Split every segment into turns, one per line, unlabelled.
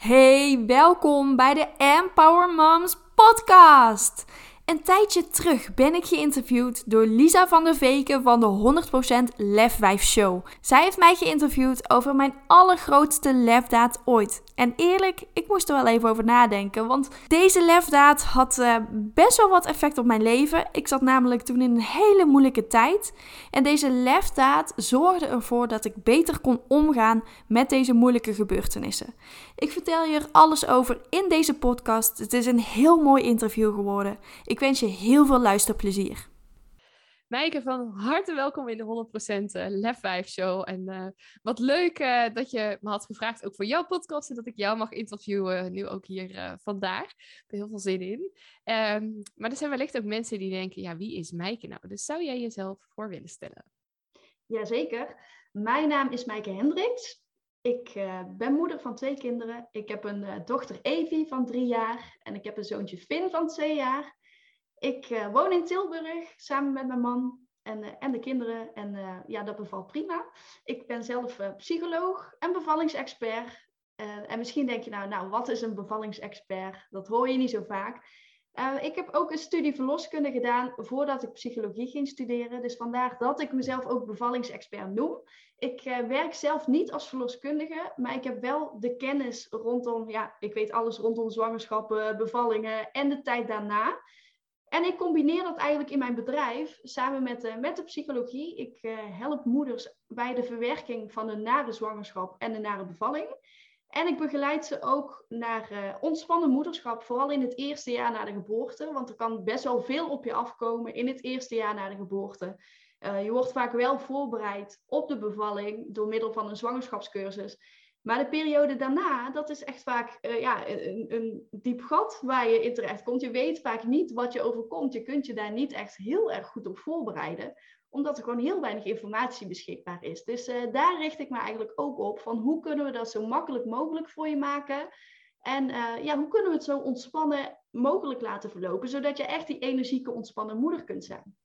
Hey, welkom bij de Empower Moms podcast. Een tijdje terug ben ik geïnterviewd door Lisa van der Veken van de 100% Lefwijf Show. Zij heeft mij geïnterviewd over mijn allergrootste lefdaad ooit. En eerlijk, ik moest er wel even over nadenken, want deze lefdaad had uh, best wel wat effect op mijn leven. Ik zat namelijk toen in een hele moeilijke tijd. En deze lefdaad zorgde ervoor dat ik beter kon omgaan met deze moeilijke gebeurtenissen. Ik vertel je er alles over in deze podcast. Het is een heel mooi interview geworden. Ik wens je heel veel luisterplezier.
Mijke, van harte welkom in de 100% eh, Lef 5 show. En uh, wat leuk uh, dat je me had gevraagd ook voor jouw podcast en dat ik jou mag interviewen, nu ook hier uh, vandaag. Ik heb er heel veel zin in. Um, maar er zijn wellicht ook mensen die denken, ja, wie is Mijke nou? Dus zou jij jezelf voor willen stellen?
Jazeker. Mijn naam is Mijke Hendricks. Ik ben moeder van twee kinderen. Ik heb een dochter Evie van drie jaar en ik heb een zoontje Finn van twee jaar. Ik uh, woon in Tilburg samen met mijn man en, en de kinderen. En ja, dat bevalt prima. Ik ben zelf psycholoog en bevallingsexpert. en misschien denk je nou, nou, wat is een bevallingsexpert? Dat hoor je niet zo vaak. Ik heb ook een studie verloskunde gedaan voordat ik psychologie ging studeren. Dus vandaar dat ik mezelf ook bevallingsexpert noem. Ik werk zelf niet als verloskundige, maar ik heb wel de kennis rondom, ja, ik weet alles rondom zwangerschappen, bevallingen en de tijd daarna. En ik combineer dat eigenlijk in mijn bedrijf samen met, uh, met de psychologie. Ik uh, help moeders bij de verwerking van een nare zwangerschap en een nare bevalling. En ik begeleid ze ook naar uh, ontspannen moederschap, vooral in het eerste jaar na de geboorte. Want er kan best wel veel op je afkomen in het eerste jaar na de geboorte. je wordt vaak wel voorbereid op de bevalling door middel van een zwangerschapscursus. Maar de periode daarna, dat is echt vaak uh, ja, een, een, diep gat waar je in terecht komt. Je weet vaak niet wat je overkomt. Je kunt je daar niet echt heel erg goed op voorbereiden, omdat er gewoon heel weinig informatie beschikbaar is. Dus uh, daar richt ik me eigenlijk ook op van hoe kunnen we dat zo makkelijk mogelijk voor je maken. En uh, ja, hoe kunnen we het zo ontspannen mogelijk laten verlopen, zodat je echt die energieke, ontspannen moeder kunt zijn.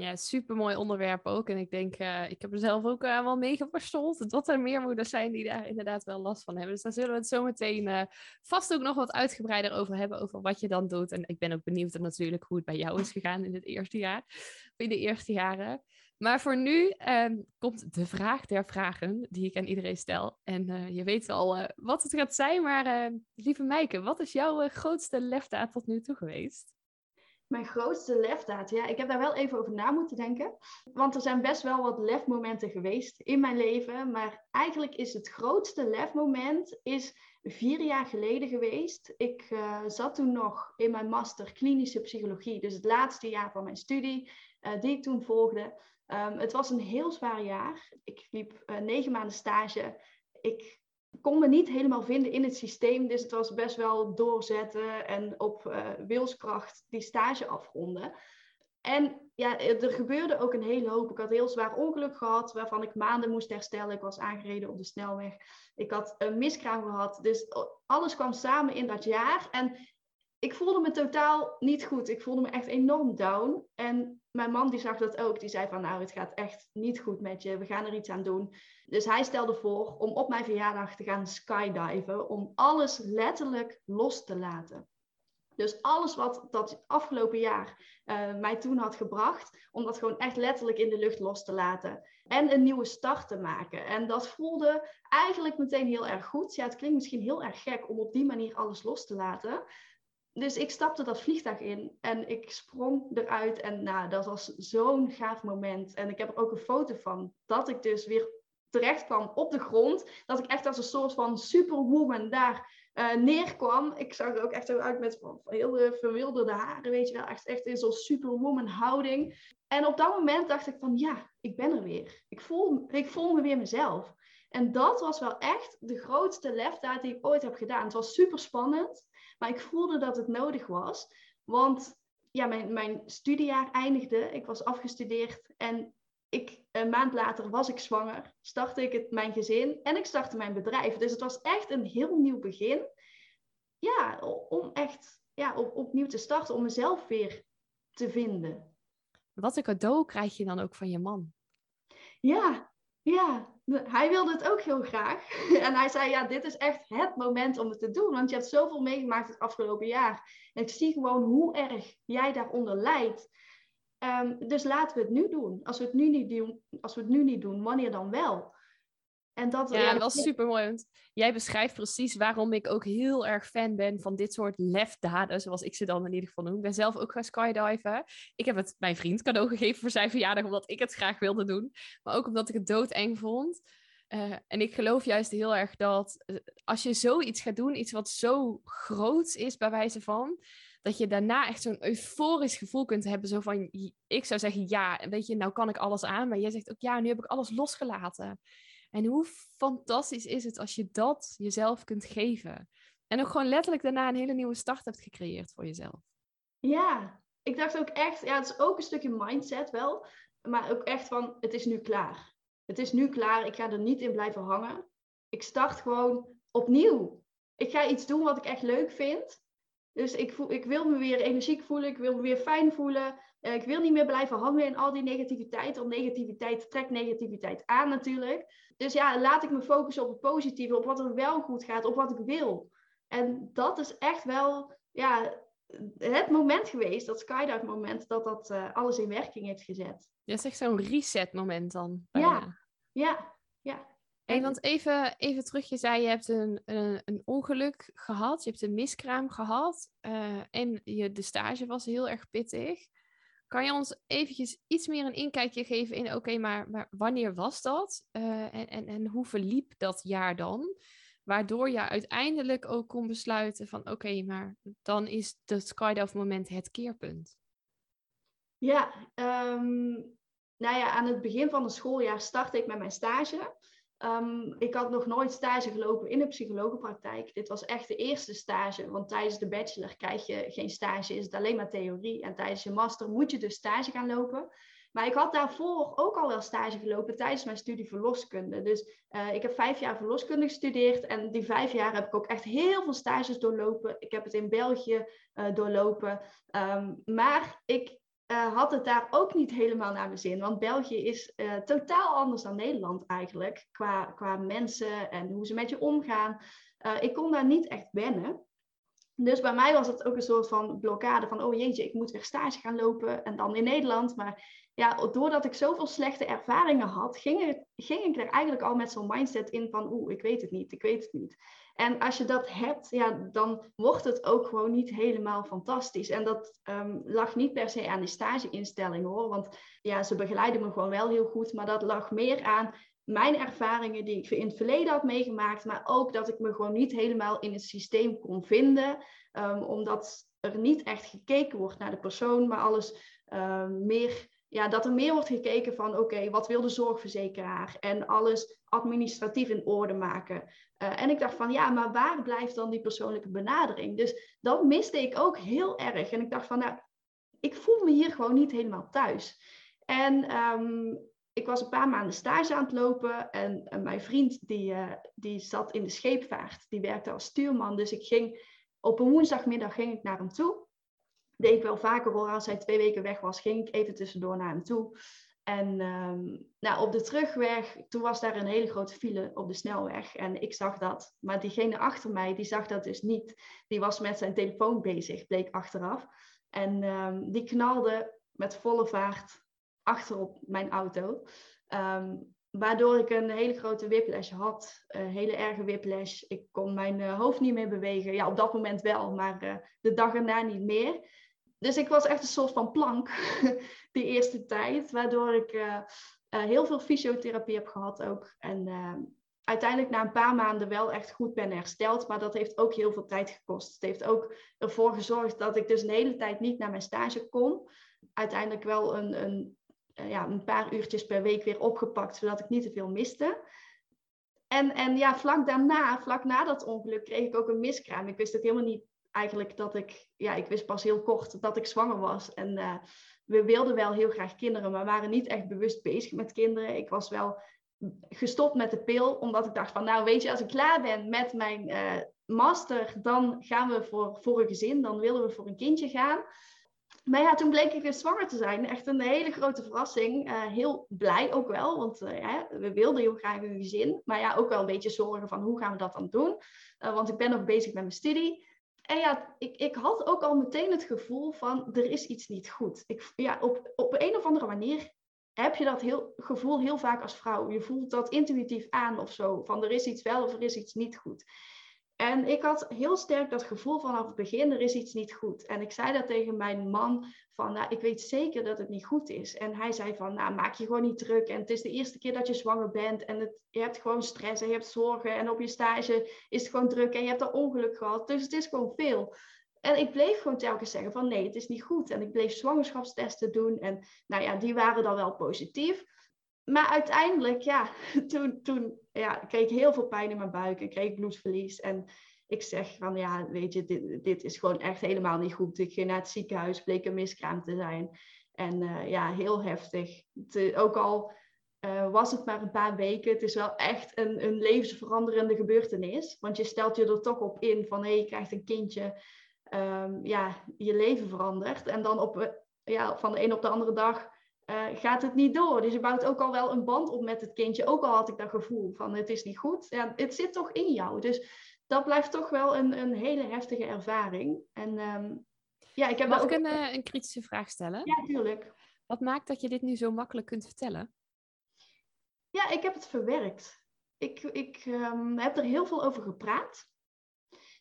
Ja, super mooi onderwerp ook. En ik denk, uh, ik heb er zelf ook uh, wel mee. Dat er meer moeders zijn die daar inderdaad wel last van hebben. Dus daar zullen we het zo meteen uh, vast ook nog wat uitgebreider over hebben. Over wat je dan doet. En ik ben ook benieuwd natuurlijk hoe het bij jou is gegaan in het eerste jaar. In de eerste jaren. Maar voor nu ehm, komt de vraag der vragen die ik aan iedereen stel. En je weet al wat het gaat zijn. Maar lieve Meike, wat is jouw grootste lefdaad tot nu toe geweest?
Mijn grootste lefdaad, ja, ik heb daar wel even over na moeten denken. Want er zijn best wel wat lefmomenten geweest in mijn leven. Maar eigenlijk is het grootste lefmoment is vier jaar geleden geweest. Ik uh, zat toen nog in mijn master klinische psychologie. Dus het laatste jaar van mijn studie uh, die ik toen volgde. Um, het was een heel zwaar jaar. Ik liep uh, negen maanden stage. Ik kon me niet helemaal vinden in het systeem. Dus het was best wel doorzetten en op uh, wilskracht die stage afronden. En ja, er gebeurde ook een hele hoop. Ik had heel zwaar ongeluk gehad, waarvan ik maanden moest herstellen. Ik was aangereden op de snelweg. Ik had een miskraam gehad. Dus alles kwam samen in dat jaar. En ik voelde me totaal niet goed. Ik voelde me echt enorm down. En mijn man die zag dat ook. Die zei van nou, het gaat echt niet goed met je. We gaan er iets aan doen. Dus hij stelde voor om op mijn verjaardag te gaan skydiven. Om alles letterlijk los te laten. Dus alles wat dat afgelopen jaar uh, mij toen had gebracht, om dat gewoon echt letterlijk in de lucht los te laten. En een nieuwe start te maken. En dat voelde eigenlijk meteen heel erg goed. Ja, het klinkt misschien heel erg gek om op die manier alles los te laten dus ik stapte dat vliegtuig in en ik sprong eruit. En nou, dat was zo'n gaaf moment. En ik heb er ook een foto van dat ik dus weer terecht kwam op de grond. Dat ik echt als een soort van superwoman daar uh, neerkwam. Ik zag er ook echt uit met heel verwilderde haren, weet je wel. Echt, echt in zo'n superwoman houding. En op dat moment dacht ik van ja, ik ben er weer. Ik voel, ik voel me weer mezelf. En dat was wel echt de grootste lefdaad die ik ooit heb gedaan. Het was super spannend. Maar ik voelde dat het nodig was. Want ja, mijn, mijn studiejaar eindigde. Ik was afgestudeerd. En ik, een maand later was ik zwanger. Startte ik het, mijn gezin. En ik startte mijn bedrijf. Dus het was echt een heel nieuw begin. Ja, om echt ja, op, opnieuw te starten. Om mezelf weer te vinden.
Wat een cadeau krijg je dan ook van je man?
Ja, Ja, hij wilde het ook heel graag. En hij zei, ja, dit is echt het moment om het te doen. Want je hebt zoveel meegemaakt het afgelopen jaar. En ik zie gewoon hoe erg jij daaronder lijdt. Ehm, dus laten we het nu doen. Als we het nu niet doen, als we het nu niet doen wanneer dan wel?
En dat, ja, dat was super mooi. Want jij beschrijft precies waarom ik ook heel erg fan ben van dit soort lefdaden, zoals ik ze dan in ieder geval noem. Ik ben zelf ook gaan skydiven. Ik heb het mijn vriend cadeau gegeven voor zijn verjaardag, omdat ik het graag wilde doen. Maar ook omdat ik het doodeng vond. Uh, en ik geloof juist heel erg dat eh, als je zoiets gaat doen, iets wat zo groot is bij wijze van, dat je daarna echt zo'n euforisch gevoel kunt hebben. Zo van, ik zou zeggen, ja, weet je, nou kan ik alles aan. Maar jij zegt ook, ja, nu heb ik alles losgelaten. En hoe fantastisch is het als je dat jezelf kunt geven. En ook gewoon letterlijk daarna een hele nieuwe start hebt gecreëerd voor jezelf.
Ja, ik dacht ook echt, ja, het is ook een stukje mindset wel. Maar ook echt van, het is nu klaar. Het is nu klaar, ik ga er niet in blijven hangen. Ik start gewoon opnieuw. Ik ga iets doen wat ik echt leuk vind. Dus ik, voel, ik wil me weer energiek voelen, ik wil me weer fijn voelen. Uh, ik wil niet meer blijven hangen in al die negativiteit, want negativiteit trekt negativiteit aan natuurlijk. Dus ja, laat ik me focussen op het positieve, op wat er wel goed gaat, op wat ik wil. En dat is echt wel ja, het moment geweest, dat skydive moment, dat dat uh, alles in werking heeft gezet.
Ja, is echt zo'n reset moment dan.
Ja, ja, ja.
Hey, want even, even terug, je zei je hebt een, een, een ongeluk gehad, je hebt een miskraam gehad uh, en je, de stage was heel erg pittig. Kan je ons eventjes iets meer een inkijkje geven in, oké, maar, maar wanneer was dat? Uh, en, en, en hoe verliep dat jaar dan? Waardoor je uiteindelijk ook kon besluiten van, oké, maar dan is het skydive moment het keerpunt.
Ja, um, nou ja, aan het begin van het schooljaar startte ik met mijn stage. Um, ik had nog nooit stage gelopen in de psychologenpraktijk. Dit was echt de eerste stage, want tijdens de bachelor krijg je geen stage, is het alleen maar theorie. En tijdens je master moet je dus stage gaan lopen. Maar ik had daarvoor ook al wel stage gelopen tijdens mijn studie verloskunde. Dus uh, ik heb vijf jaar verloskunde gestudeerd en die vijf jaar heb ik ook echt heel veel stages doorlopen. Ik heb het in België uh, doorlopen. Um, maar ik uh, had het daar ook niet helemaal naar mijn zin. Want België is uh, totaal anders dan Nederland eigenlijk. Qua, qua mensen en hoe ze met je omgaan. Uh, ik kon daar niet echt wennen. Dus bij mij was het ook een soort van blokkade van, oh jeetje, ik moet weer stage gaan lopen en dan in Nederland. Maar ja, doordat ik zoveel slechte ervaringen had, ging, ging ik er eigenlijk al met zo'n mindset in van, oeh, ik weet het niet, ik weet het niet. En als je dat hebt, ja, dan wordt het ook gewoon niet helemaal fantastisch. En dat um, lag niet per se aan de stageinstelling hoor, want ja, ze begeleiden me gewoon wel heel goed, maar dat lag meer aan mijn ervaringen die ik in het verleden had meegemaakt, maar ook dat ik me gewoon niet helemaal in het systeem kon vinden, um, omdat er niet echt gekeken wordt naar de persoon, maar alles um, meer ja, dat er meer wordt gekeken van oké, wat wil de zorgverzekeraar? En alles administratief in orde maken. Uh, en ik dacht van ja, maar waar blijft dan die persoonlijke benadering? Dus dat miste ik ook heel erg. En ik dacht van nou, ik voel me hier gewoon niet helemaal thuis. En um, ik was een paar maanden stage aan het lopen en, mijn vriend die, uh, die zat in de scheepvaart. Die werkte als stuurman. Dus ik ging op een woensdagmiddag ging ik naar hem toe deed ik wel vaker hoor. Als hij twee weken weg was, ging ik even tussendoor naar hem toe. En um, nou, op de terugweg, toen was daar een hele grote file op de snelweg. En ik zag dat. Maar diegene achter mij, die zag dat dus niet. Die was met zijn telefoon bezig, bleek achteraf. En um, die knalde met volle vaart achterop mijn auto. Um, waardoor ik een hele grote whiplash had. Een hele erge whiplash. Ik kon mijn uh, hoofd niet meer bewegen. Ja, op dat moment wel, maar uh, de dag erna niet meer dus ik was echt een soort van plank die eerste tijd, waardoor ik uh, uh, heel veel fysiotherapie heb gehad ook. En uh, uiteindelijk na een paar maanden wel echt goed ben hersteld, maar dat heeft ook heel veel tijd gekost. Het heeft ook ervoor gezorgd dat ik dus een hele tijd niet naar mijn stage kon. Uiteindelijk wel een, een, ja, een paar uurtjes per week weer opgepakt, zodat ik niet te veel miste. En, en ja, vlak daarna, vlak na dat ongeluk, kreeg ik ook een miskraam. Ik wist ook helemaal niet eigenlijk dat ik, ja, ik wist pas heel kort dat ik zwanger was. En uh, we wilden wel heel graag kinderen, maar waren niet echt bewust bezig met kinderen. Ik was wel gestopt met de pil, omdat ik dacht van, nou weet je, als ik klaar ben met mijn uh, master, dan gaan we voor, voor een gezin, dan willen we voor een kindje gaan. maar ja, toen bleek ik dus zwanger te zijn. Echt een hele grote verrassing. Uh, heel blij ook wel, want we wilden heel graag een gezin. Maar ja, ook wel een beetje zorgen van hoe gaan we dat dan doen. Want ik ben nog bezig met mijn studie. En ja, ik, ik had ook al meteen het gevoel van er is iets niet goed. Ik, ja, op, op een of andere manier heb je dat heel, gevoel heel vaak als vrouw. Je voelt dat intuïtief aan of zo. Van er is iets wel of er is iets niet goed. En ik had heel sterk dat gevoel vanaf het begin, er is iets niet goed. En ik zei dat tegen mijn man, van nou, ik weet zeker dat het niet goed is. En hij zei van, nou, maak je gewoon niet druk. En het is de eerste keer dat je zwanger bent en het, je hebt gewoon stress en je hebt zorgen. En op je stage is het gewoon druk en je hebt er ongeluk gehad. Dus het is gewoon veel. En ik bleef gewoon telkens zeggen van nee, het is niet goed. En ik bleef zwangerschapstesten doen. En nou ja, die waren dan wel positief. Maar uiteindelijk, ja, toen, toen ja, kreeg ik heel veel pijn in mijn buik. Ik kreeg bloedverlies. En ik zeg van ja, weet je, dit, dit is gewoon echt helemaal niet goed. Ik ging naar het ziekenhuis, bleek een miskraam te zijn. En uh, ja, heel heftig. ook al uh, was het maar een paar weken, het is wel echt een, een levensveranderende gebeurtenis. Want je stelt je er toch op in van hé, hey, je krijgt een kindje. Um, ja, je leven verandert. En dan op, ja, van de een op de andere dag uh, gaat het niet door. Dus je bouwt ook al wel een band op met het kindje. Ook al had ik dat gevoel van het is niet goed. Ja, het zit toch in jou. Dus dat blijft toch wel een, een hele heftige ervaring. En um, ja, ik heb
Mag
ook...
ik een, uh, een kritische vraag stellen?
Ja, tuurlijk.
Wat maakt dat je dit nu zo makkelijk kunt vertellen?
Ja, ik heb het verwerkt. Ik, ik um, heb er heel veel over gepraat.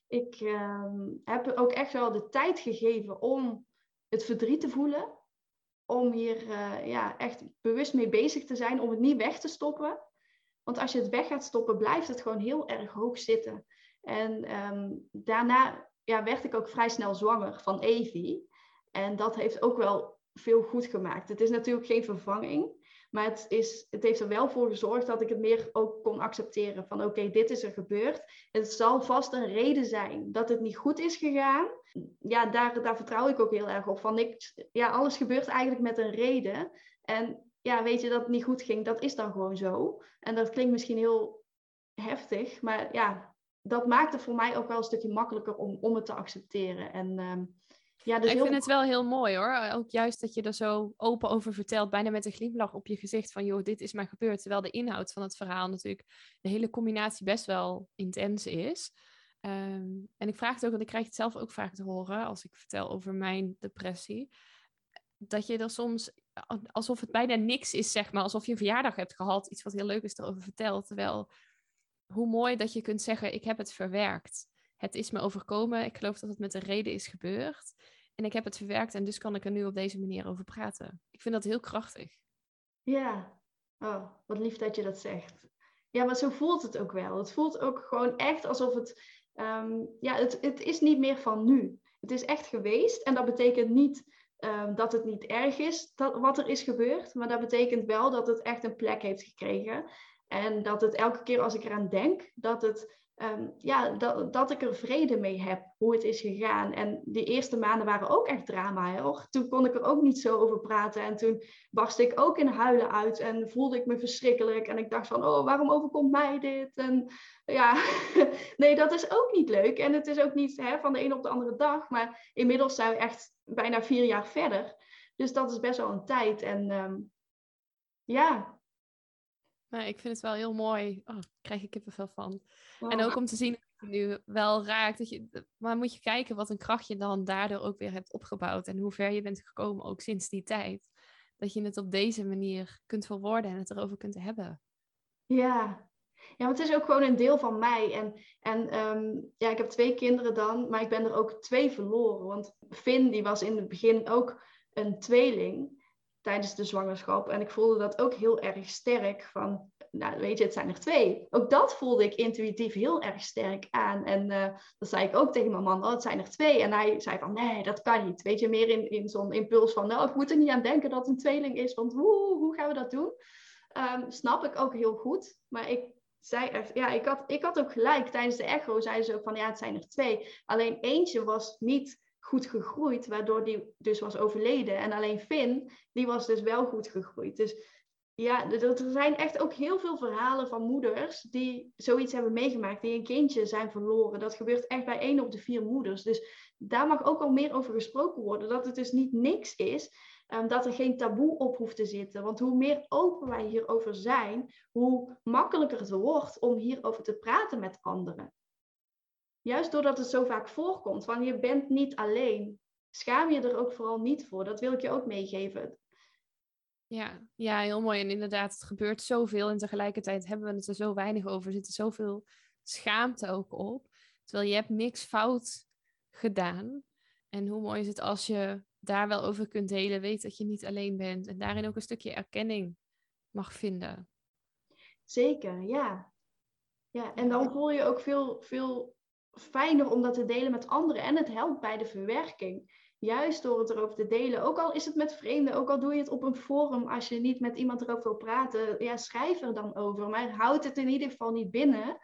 Ik um, heb ook echt wel de tijd gegeven om het verdriet te voelen om hier uh, ja, echt bewust mee bezig te zijn, om het niet weg te stoppen. Want als je het weg gaat stoppen, blijft het gewoon heel erg hoog zitten. En um, daarna ja, werd ik ook vrij snel zwanger van Evie. En dat heeft ook wel veel goed gemaakt. Het is natuurlijk geen vervanging. Maar het, is, het heeft er wel voor gezorgd dat ik het meer ook kon accepteren. Van oké, dit is er gebeurd. Het zal vast een reden zijn dat het niet goed is gegaan. Ja, daar, daar vertrouw ik ook heel erg op. Van ik, ja, alles gebeurt eigenlijk met een reden. En ja, weet je dat het niet goed ging, dat is dan gewoon zo. En dat klinkt misschien heel heftig. Maar ja, dat maakt het voor mij ook wel een stukje makkelijker om, om het te accepteren. En um, ja, dus
ik vind het wel heel mooi hoor. Ook juist dat je er zo open over vertelt, bijna met een glimlach op je gezicht van joh, dit is maar gebeurd. Terwijl de inhoud van het verhaal natuurlijk de hele combinatie best wel intens is. Um, en ik vraag het ook, want ik krijg het zelf ook vaak te horen als ik vertel over mijn depressie. Dat je er soms, alsof het bijna niks is, zeg maar, alsof je een verjaardag hebt gehad, iets wat heel leuk is erover vertelt. Terwijl, hoe mooi dat je kunt zeggen, ik heb het verwerkt. Het is me overkomen. Ik geloof dat het met een reden is gebeurd. En ik heb het verwerkt en dus kan ik er nu op deze manier over praten. Ik vind dat heel krachtig.
Ja, oh, wat lief dat je dat zegt. Ja, maar zo voelt het ook wel. Het voelt ook gewoon echt alsof het, um, ja, het, het is niet meer van nu. Het is echt geweest en dat betekent niet um, dat het niet erg is dat, wat er is gebeurd, maar dat betekent wel dat het echt een plek heeft gekregen. En dat het elke keer als ik eraan denk, dat het um, ja, dat, dat ik er vrede mee heb hoe het is gegaan. En die eerste maanden waren ook echt drama. Hoor. Toen kon ik er ook niet zo over praten. En toen barstte ik ook in huilen uit en voelde ik me verschrikkelijk. En ik dacht van, oh, waarom overkomt mij dit? En ja, nee, dat is ook niet leuk. En het is ook niet hè, van de een op de andere dag. Maar inmiddels zijn we echt bijna vier jaar verder. Dus dat is best wel een tijd. En um, ja,
nou, ik vind het wel heel mooi. Oh, daar krijg ik kippenvel van. Wow. En ook om te zien dat je nu wel raakt. Dat je, maar moet je kijken wat een kracht je dan daardoor ook weer hebt opgebouwd. En hoe ver je bent gekomen ook sinds die tijd. Dat je het op deze manier kunt verwoorden en het erover kunt hebben.
Ja, ja, want het is ook gewoon een deel van mij. En, en um, ja, ik heb twee kinderen dan, maar ik ben er ook twee verloren. Want Finn, die was in het begin ook een tweeling tijdens de zwangerschap. En ik voelde dat ook heel erg sterk. Van, nou weet je, het zijn er twee. Ook dat voelde ik intuïtief heel erg sterk aan. En uh, dat zei ik ook tegen mijn man, oh, het zijn er twee. En hij zei van, nee, dat kan niet. Weet je, meer in, in zo'n impuls van, nou, ik moet er niet aan denken dat het een tweeling is. Want hoe, hoe gaan we dat doen? Um, snap ik ook heel goed. Maar ik zei ja, ik had, ik had ook gelijk. Tijdens de echo zei ze ook van, ja, het zijn er twee. Alleen eentje was niet goed gegroeid, waardoor die dus was overleden. En alleen Finn, die was dus wel goed gegroeid. Dus ja, er zijn echt ook heel veel verhalen van moeders die zoiets hebben meegemaakt, die een kindje zijn verloren. Dat gebeurt echt bij één op de vier moeders. Dus daar mag ook al meer over gesproken worden. Dat het dus niet niks is, um, dat er geen taboe op hoeft te zitten. Want hoe meer open wij hierover zijn, hoe makkelijker het wordt om hierover te praten met anderen. Juist doordat het zo vaak voorkomt, want je bent niet alleen. Schaam je er ook vooral niet voor. Dat wil ik je ook meegeven.
Ja, ja, heel mooi. En inderdaad, het gebeurt zoveel en tegelijkertijd hebben we het er zo weinig over. Er zit zoveel schaamte ook op. Terwijl je hebt niks fout gedaan. En hoe mooi is het als je daar wel over kunt delen, weet dat je niet alleen bent en daarin ook een stukje erkenning mag vinden.
Zeker, ja. Ja, en dan voel je ook veel, veel fijner om dat te delen met anderen en het helpt bij de verwerking juist door het erover te delen, ook al is het met vreemden, ook al doe je het op een forum, als je niet met iemand erover wil praten, ja, schrijf er dan over. Maar houd het in ieder geval niet binnen.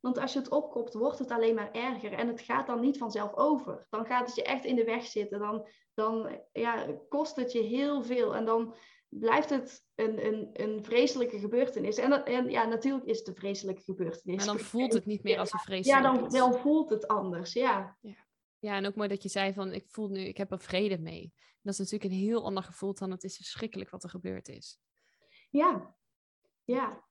Want als je het opkopt, wordt het alleen maar erger. En het gaat dan niet vanzelf over. Dan gaat het je echt in de weg zitten. Dan, dan ja, kost het je heel veel. En dan blijft het een, een, een vreselijke gebeurtenis. En, en ja, natuurlijk is het een vreselijke gebeurtenis.
Maar dan voelt het niet meer als een vreselijke.
Ja, dan, dan voelt het anders, ja.
ja. Ja, en ook mooi dat je zei van ik voel nu, ik heb er vrede mee. Dat is natuurlijk een heel ander gevoel dan het is verschrikkelijk wat er gebeurd is.
Ja, ja.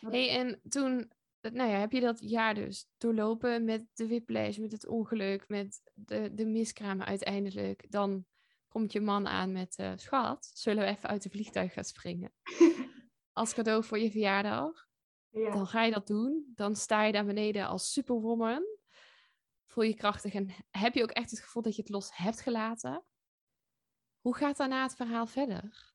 hey, en toen, nou ja, heb je dat jaar dus doorlopen met de whiplash, met het ongeluk, met de, de miskramen uiteindelijk. Dan komt je man aan met, uh, schat, zullen we even uit de vliegtuig gaan springen? Als cadeau voor je verjaardag. Ja. Dan ga je dat doen. Dan sta je daar beneden als superwoman voel je krachtig en heb je ook echt het gevoel dat je het los hebt gelaten? Hoe gaat daarna het verhaal verder?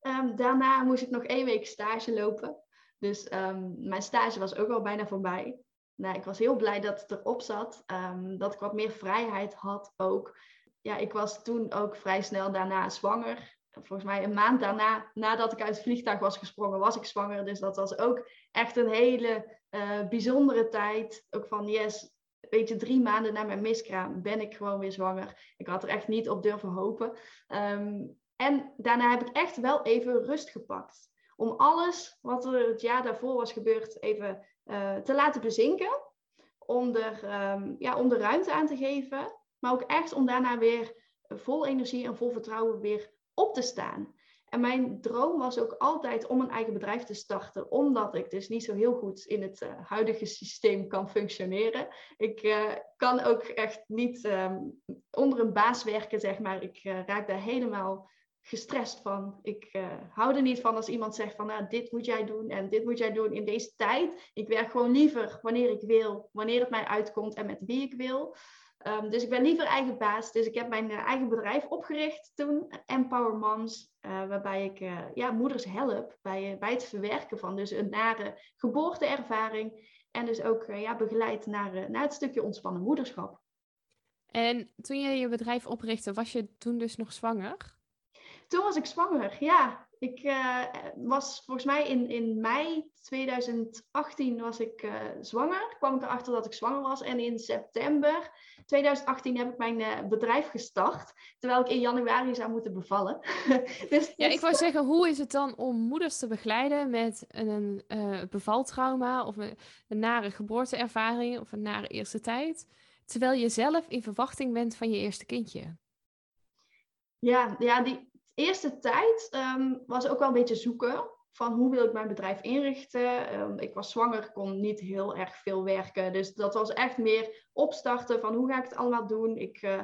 Ehm, daarna moest ik nog één week stage lopen. Dus ehm, mijn stage was ook al bijna voorbij. Nou, ik was heel blij dat het erop zat. Um, dat ik wat meer vrijheid had ook. Ja, ik was toen ook vrij snel daarna zwanger. Volgens mij een maand daarna, nadat ik uit het vliegtuig was gesprongen, was ik zwanger. Dus dat was ook echt een hele uh, bijzondere tijd. Ook van yes, weet je, drie maanden na mijn miskraam ben ik gewoon weer zwanger. Ik had er echt niet op durven hopen. Ehm, en daarna heb ik echt wel even rust gepakt. Om alles wat er het jaar daarvoor was gebeurd even uh, te laten bezinken. Om er, um, ja, om de ruimte aan te geven. Maar ook echt om daarna weer vol energie en vol vertrouwen weer op te staan. En mijn droom was ook altijd om een eigen bedrijf te starten, omdat ik dus niet zo heel goed in het uh, huidige systeem kan functioneren. Ik uh, kan ook echt niet um, onder een baas werken, zeg maar. Ik uh, raak daar helemaal gestrest van. Ik hou er niet van als iemand zegt van, nou, dit moet jij doen en dit moet jij doen in deze tijd. Ik werk gewoon liever wanneer ik wil, wanneer het mij uitkomt en met wie ik wil. Um, dus ik ben liever eigen baas. Dus ik heb mijn uh, eigen bedrijf opgericht toen, Empower Moms, uh, waarbij ik uh, ja, moeders help bij, bij het verwerken van dus een nare geboorteervaring. En dus ook ja, begeleid naar, naar het stukje ontspannen moederschap.
En toen je je bedrijf oprichtte, was je toen dus nog zwanger?
Toen was ik zwanger, ja. Ik uh, was volgens mij in, in mei 2018 was ik uh, zwanger. Kwam ik erachter dat ik zwanger was. En in september 2018 heb ik mijn uh, bedrijf gestart. Terwijl ik in januari zou moeten bevallen.
dus, ja, ik wou zeggen, hoe is het dan om moeders te begeleiden met een, een bevaltrauma of een, een nare geboorteervaring of een nare eerste tijd? Terwijl je zelf in verwachting bent van je eerste kindje.
Ja, ja die, eerste tijd um, was ook wel een beetje zoeken van hoe wil ik mijn bedrijf inrichten. Um, ik was zwanger, kon niet heel erg veel werken. Dus dat was echt meer opstarten van hoe ga ik het allemaal doen. Ik uh,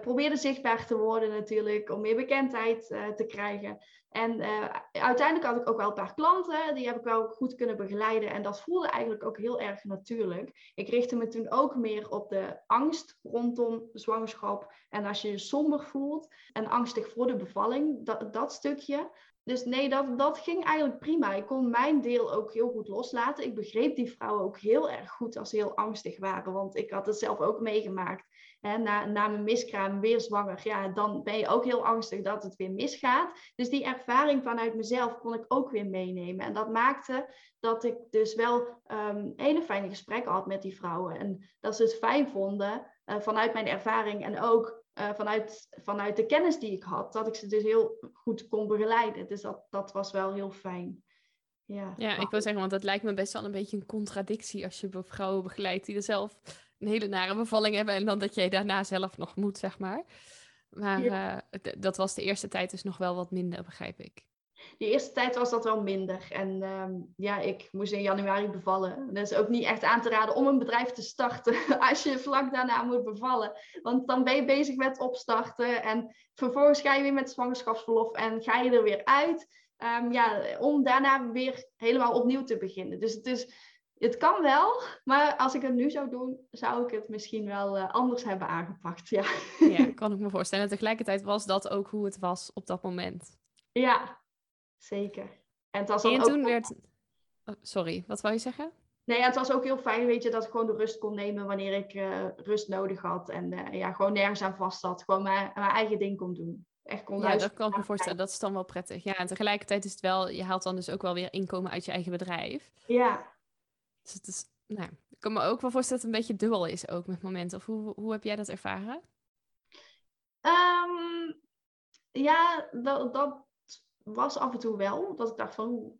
probeerde zichtbaar te worden natuurlijk, om meer bekendheid uh, te krijgen. En uh, uiteindelijk had ik ook wel een paar klanten, die heb ik wel goed kunnen begeleiden. En dat voelde eigenlijk ook heel erg natuurlijk. Ik richtte me toen ook meer op de angst rondom zwangerschap. En als je je somber voelt en angstig voor de bevalling, dat, dat stukje. Dus nee, dat, dat ging eigenlijk prima. Ik kon mijn deel ook heel goed loslaten. Ik begreep die vrouwen ook heel erg goed als ze heel angstig waren. Want ik had het zelf ook meegemaakt. Na, na mijn miskraam weer zwanger. Ja, dan ben je ook heel angstig dat het weer misgaat. Dus die ervaring vanuit mezelf kon ik ook weer meenemen. En dat maakte dat ik dus wel um, hele fijne gesprekken had met die vrouwen. En dat ze het fijn vonden uh, vanuit mijn ervaring en ook uh, vanuit, vanuit de kennis die ik had, dat ik ze dus heel goed kon begeleiden. Dus dat, dat was wel heel fijn. Ja,
ja ik wil zeggen, want dat lijkt me best wel een beetje een contradictie als je vrouwen begeleidt die er zelf een hele nare bevalling hebben en dan dat jij daarna zelf nog moet, zeg maar. Maar ja. uh, dat was de eerste tijd dus nog wel wat minder, begrijp ik.
De eerste tijd was dat wel minder. En um, ja, ik moest in januari bevallen. Dat is ook niet echt aan te raden om een bedrijf te starten als je vlak daarna moet bevallen. Want dan ben je bezig met opstarten en vervolgens ga je weer met zwangerschapsverlof en ga je er weer uit. Um, ja, om daarna weer helemaal opnieuw te beginnen. Dus het is het kan wel, maar als ik het nu zou doen, zou ik het misschien wel uh, anders hebben aangepakt. Ja.
ja, kan ik me voorstellen. En tegelijkertijd was dat ook hoe het was op dat moment.
Ja, zeker.
En, het was en toen ook... werd. Oh, sorry, wat wou je zeggen?
Nee, het was ook heel fijn, weet je, dat ik gewoon de rust kon nemen wanneer ik uh, rust nodig had. En uh, ja, gewoon nergens aan vast zat. Gewoon mijn, mijn eigen ding kon doen. Echt kon
ja, dat kan ik me voorstellen. Dat is dan wel prettig. Ja, en tegelijkertijd is het wel, je haalt dan dus ook wel weer inkomen uit je eigen bedrijf.
Ja,
dus nou, ik kan me ook wel voorstellen dat het een beetje dubbel is ook met momenten. Of hoe, hoe heb jij dat ervaren?
Um, ja, dat, dat was af en toe wel. Dat ik dacht van,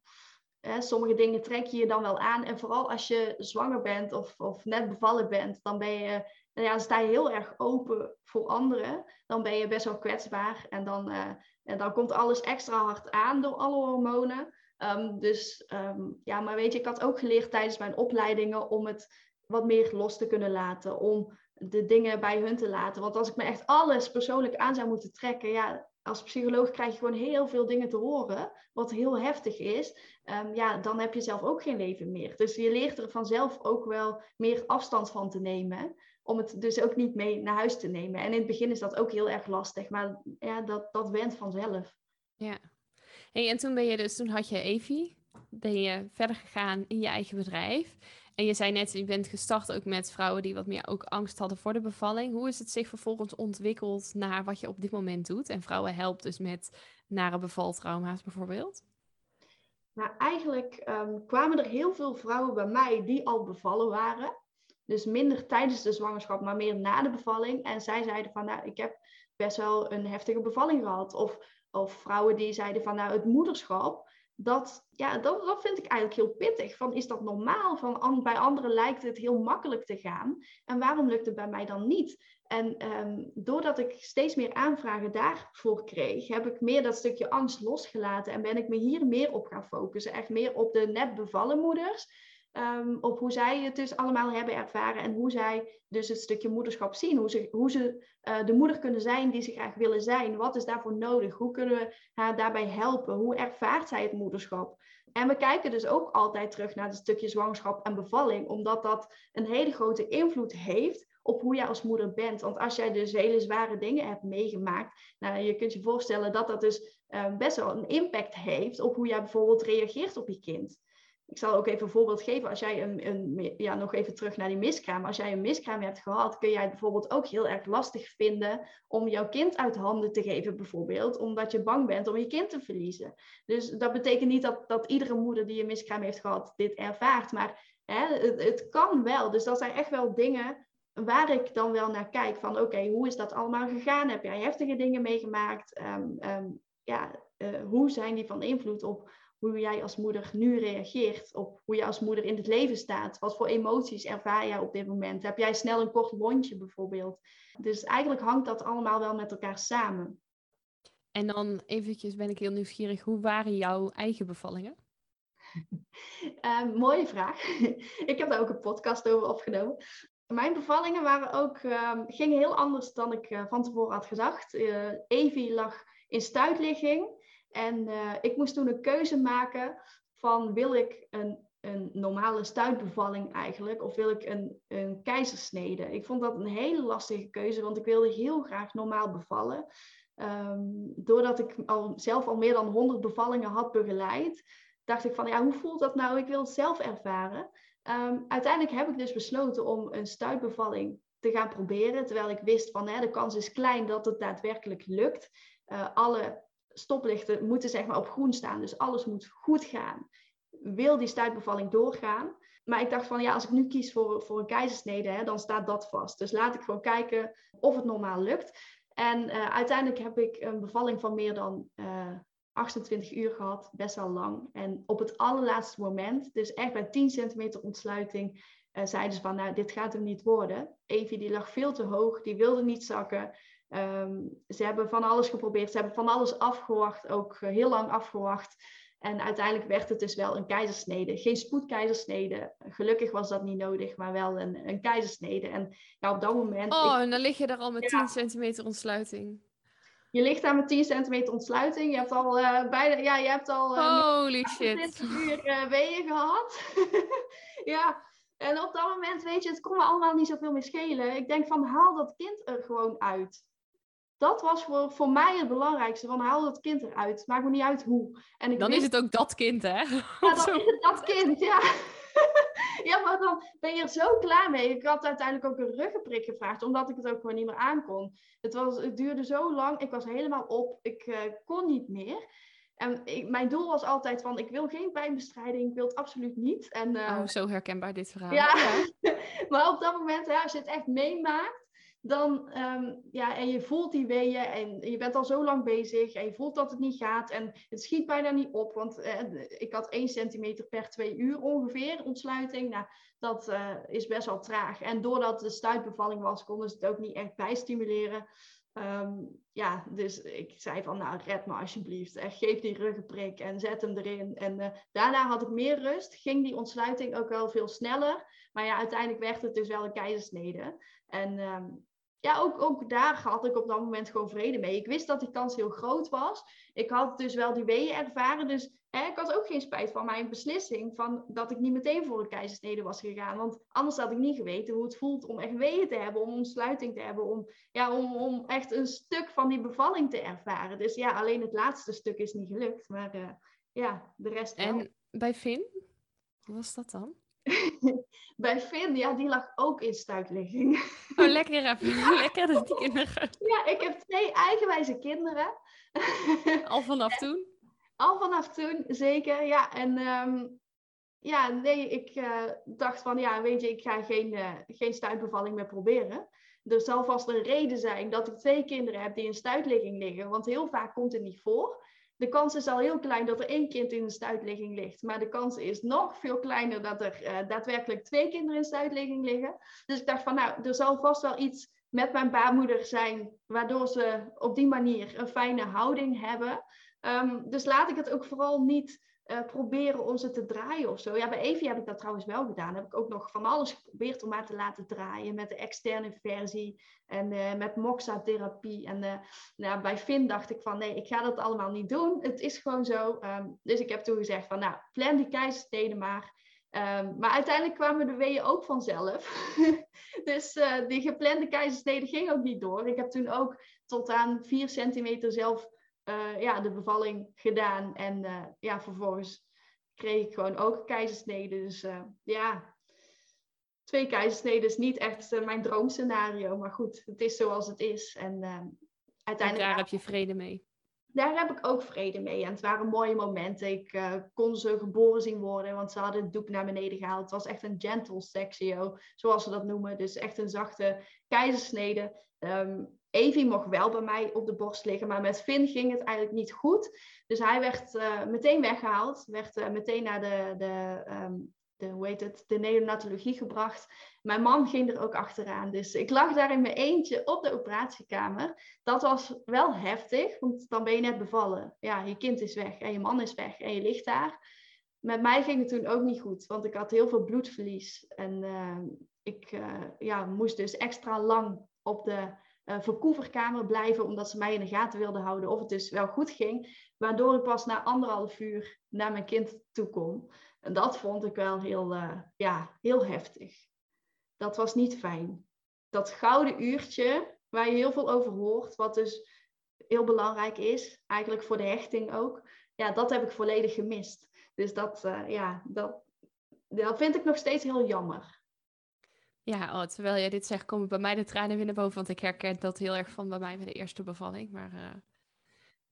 hè, sommige dingen trek je je dan wel aan. En vooral als je zwanger bent of, of net bevallen bent, dan ben je, nou ja, sta je heel erg open voor anderen. Dan ben je best wel kwetsbaar. En dan, uh, en dan komt alles extra hard aan door alle hormonen. Um, dus um, ja, maar weet je, ik had ook geleerd tijdens mijn opleidingen om het wat meer los te kunnen laten. Om de dingen bij hun te laten. Want als ik me echt alles persoonlijk aan zou moeten trekken, ja, als psycholoog krijg je gewoon heel veel dingen te horen, wat heel heftig is. Um, ja, dan heb je zelf ook geen leven meer. Dus je leert er vanzelf ook wel meer afstand van te nemen. Om het dus ook niet mee naar huis te nemen. En in het begin is dat ook heel erg lastig, maar ja, dat, dat went vanzelf.
Ja, Hey, en toen ben je dus, toen had je Evi, ben je verder gegaan in je eigen bedrijf. En je zei net, je bent gestart ook met vrouwen die wat meer ook angst hadden voor de bevalling. Hoe is het zich vervolgens ontwikkeld naar wat je op dit moment doet? En vrouwen helpt dus met nare bevaltrauma's bijvoorbeeld?
Nou, eigenlijk um, kwamen er heel veel vrouwen bij mij die al bevallen waren. Dus minder tijdens de zwangerschap, maar meer na de bevalling. En zij zeiden van, nou, ik heb best wel een heftige bevalling gehad. Of of vrouwen die zeiden van nou het moederschap, dat, ja, dat, dat vind ik eigenlijk heel pittig. Van, is dat normaal? Van, bij anderen lijkt het heel makkelijk te gaan. En waarom lukt het bij mij dan niet? En um, doordat ik steeds meer aanvragen daarvoor kreeg, heb ik meer dat stukje angst losgelaten. En ben ik me hier meer op gaan focussen. Echt meer op de net bevallen moeders. Um, op hoe zij het dus allemaal hebben ervaren en hoe zij dus het stukje moederschap zien. Hoe ze, hoe ze uh, de moeder kunnen zijn die ze graag willen zijn. Wat is daarvoor nodig? Hoe kunnen we haar daarbij helpen? Hoe ervaart zij het moederschap? En we kijken dus ook altijd terug naar het stukje zwangerschap en bevalling, omdat dat een hele grote invloed heeft op hoe jij als moeder bent. Want als jij dus hele zware dingen hebt meegemaakt, nou, je kunt je voorstellen dat dat dus uh, best wel een impact heeft op hoe jij bijvoorbeeld reageert op je kind ik zal ook even een voorbeeld geven. Als jij een, een, ja, nog even terug naar die miskraam. Als jij een miskraam hebt gehad, kun jij het bijvoorbeeld ook heel erg lastig vinden om jouw kind uit handen te geven, bijvoorbeeld, omdat je bang bent om je kind te verliezen. Dus dat betekent niet dat, dat iedere moeder die een miskraam heeft gehad dit ervaart, maar hè, het, kan wel. Dus dat zijn echt wel dingen waar ik dan wel naar kijk van oké, hoe is dat allemaal gegaan? Heb jij heftige dingen meegemaakt? Um, um, ja, uh, hoe zijn die van invloed op hoe jij als moeder nu reageert op hoe je als moeder in het leven staat. Wat voor emoties ervaar jij op dit moment? Heb jij snel een kort lontje bijvoorbeeld? Dus eigenlijk hangt dat allemaal wel met elkaar samen.
En dan eventjes ben ik heel nieuwsgierig, hoe waren jouw eigen bevallingen?
uh, mooie vraag. ik heb daar ook een podcast over opgenomen. Mijn bevallingen waren ook, uh, gingen heel anders dan ik uh, van tevoren had gedacht. Uh, Evie lag in stuitligging. En uh, ik moest toen een keuze maken van wil ik een, een normale stuitbevalling eigenlijk of wil ik een, een keizersnede. Ik vond dat een hele lastige keuze, want ik wilde heel graag normaal bevallen. Um, doordat ik al, zelf al meer dan 100 bevallingen had begeleid, dacht ik van ja, hoe voelt dat nou? Ik wil het zelf ervaren. Um, uiteindelijk heb ik dus besloten om een stuitbevalling te gaan proberen. Terwijl ik wist van hè, de kans is klein dat het daadwerkelijk lukt. Uh, alle stoplichten moeten zeg maar op groen staan. Dus alles moet goed gaan. Wil die stuitbevalling doorgaan? Maar ik dacht van ja, als ik nu kies voor, voor een keizersnede, hè, dan staat dat vast. Dus laat ik gewoon kijken of het normaal lukt. En uh, uiteindelijk heb ik een bevalling van meer dan uh, 28 uur gehad, best wel lang. En op het allerlaatste moment, dus echt bij 10 centimeter ontsluiting, uh, zeiden ze van, nou, dit gaat hem niet worden. Evie die lag veel te hoog, die wilde niet zakken. Um, ze hebben van alles geprobeerd, ze hebben van alles afgewacht, ook uh, heel lang afgewacht. En uiteindelijk werd het dus wel een keizersnede. Geen spoedkeizersnede. Gelukkig was dat niet nodig, maar wel een, een keizersnede. En ja, op dat moment...
Oh, ik... en dan lig je er al met ja. 10 centimeter ontsluiting.
Je ligt daar met 10 centimeter ontsluiting. Je hebt al uh, bijna... Ja, je hebt al...
Uh, Holy shit.
20 uur uh, weeën gehad. ja, en op dat moment, weet je, het kon me allemaal niet zoveel meer schelen. Ik denk van, haal dat kind er gewoon uit dat was voor, voor mij het belangrijkste. Van haal dat kind eruit. Maakt me niet uit hoe.
En ik dan is het ook dat kind, hè? Ja,
dan is het dat kind, ja. ja, maar dan ben je er zo klaar mee. Ik had uiteindelijk ook een ruggenprik gevraagd, omdat ik het ook gewoon niet meer aankon. Het, was, het duurde zo lang, ik was helemaal op, ik uh, kon niet meer. En ik, mijn doel was altijd van, ik wil geen pijnbestrijding, ik wil het absoluut niet. En, uh,
oh, zo herkenbaar dit verhaal.
Ja, ja. maar op dat moment, ja, als je het echt meemaakt, dan, um, ja, en je voelt die weeën en je bent al zo lang bezig en je voelt dat het niet gaat en het schiet bijna niet op, want uh, ik had 1 centimeter per twee uur ongeveer ontsluiting. Nou, dat uh, is best wel traag. En doordat de stuitbevalling was, konden ze het ook niet echt bijstimuleren. Um, ja, dus ik zei van, nou, red me alsjeblieft. En geef die ruggenprik en zet hem erin. En uh, daarna had ik meer rust. Ging die ontsluiting ook wel veel sneller. Maar ja, uiteindelijk werd het dus wel een keizersnede. En um, ja, ook, ook daar had ik op dat moment gewoon vrede mee. Ik wist dat die kans heel groot was. Ik had dus wel die weeën ervaren. Dus hè, ik had ook geen spijt van mijn beslissing. Van dat ik niet meteen voor een keizersnede was gegaan. Want anders had ik niet geweten hoe het voelt om echt weeën te hebben. Om ontsluiting te hebben. Om, ja, om, om echt een stuk van die bevalling te ervaren. Dus ja, alleen het laatste stuk is niet gelukt. Maar uh, ja, de rest wel.
En bij Finn? Hoe was dat dan?
bij Finn, ja, die lag ook in stuitligging.
Oh, lekker even. lekker dat die kinderen.
Ja, ik heb twee eigenwijze kinderen.
Al vanaf toen?
Al vanaf toen, zeker. Ja, en um, ja, nee, ik uh, dacht van, ja, weet je, ik ga geen, uh, geen stuitbevalling meer proberen. Er zal vast een reden zijn dat ik twee kinderen heb die in stuitligging liggen. Want heel vaak komt het niet voor de kans is al heel klein dat er één kind in een stuitligging ligt. Maar de kans is nog veel kleiner dat er uh, daadwerkelijk twee kinderen in stuitligging liggen. Dus ik dacht van nou, er zal vast wel iets met mijn baarmoeder zijn, waardoor ze op die manier een fijne houding hebben. Um, dus laat ik het ook vooral niet uh, proberen om ze te draaien of zo. Ja, bij Evie heb ik dat trouwens wel gedaan. Heb ik ook nog van alles geprobeerd om haar te laten draaien met de externe versie en uh, met Moxa-therapie. En uh, nou, bij Finn dacht ik van nee, ik ga dat allemaal niet doen. Het is gewoon zo. Um, dus ik heb toen gezegd van nou, plan die keizersneden maar. Um, maar uiteindelijk kwamen de weeën ook vanzelf. dus die geplande keizersnede ging ook niet door. Ik heb toen ook tot aan 4 centimeter zelf uh, ja, de bevalling gedaan. En uh, ja, vervolgens kreeg ik gewoon ook een keizersnede. Dus uh, ja, twee keizersneden is niet echt mijn droomscenario. Maar goed, het is zoals het is. En uiteindelijk...
En daar heb je vrede mee?
Daar heb ik ook vrede mee. En het waren mooie momenten. Ik kon ze geboren zien worden, want ze hadden het doek naar beneden gehaald. Het was echt een gentle sectio, zoals ze dat noemen. Dus echt een zachte keizersnede. Um, Evie mocht wel bij mij op de borst liggen, maar met Finn ging het eigenlijk niet goed. Dus hij werd uh, meteen weggehaald, werd uh, meteen naar de, de, um, de, hoe heet het, de neonatologie gebracht. Mijn man ging er ook achteraan. Dus ik lag daar in mijn eentje op de operatiekamer. Dat was wel heftig, want dan ben je net bevallen. Ja, je kind is weg en je man is weg en je ligt daar. Met mij ging het toen ook niet goed, want ik had heel veel bloedverlies. En uh, ik ja, moest dus extra lang op de uh, verkoeverkamer blijven, omdat ze mij in de gaten wilden houden of het dus wel goed ging. Waardoor ik pas na anderhalf uur naar mijn kind toe kon. En dat vond ik wel heel, uh, ja, heel heftig. Dat was niet fijn. Dat gouden uurtje, waar je heel veel over hoort, wat dus heel belangrijk is, eigenlijk voor de hechting ook, ja, dat heb ik volledig gemist. Dus dat, uh, ja, dat, dat vind ik nog steeds heel jammer.
Ja, oh, terwijl jij dit zegt, komen bij mij de tranen weer naar boven. Want ik herken dat heel erg van bij mij bij de eerste bevalling. Maar uh,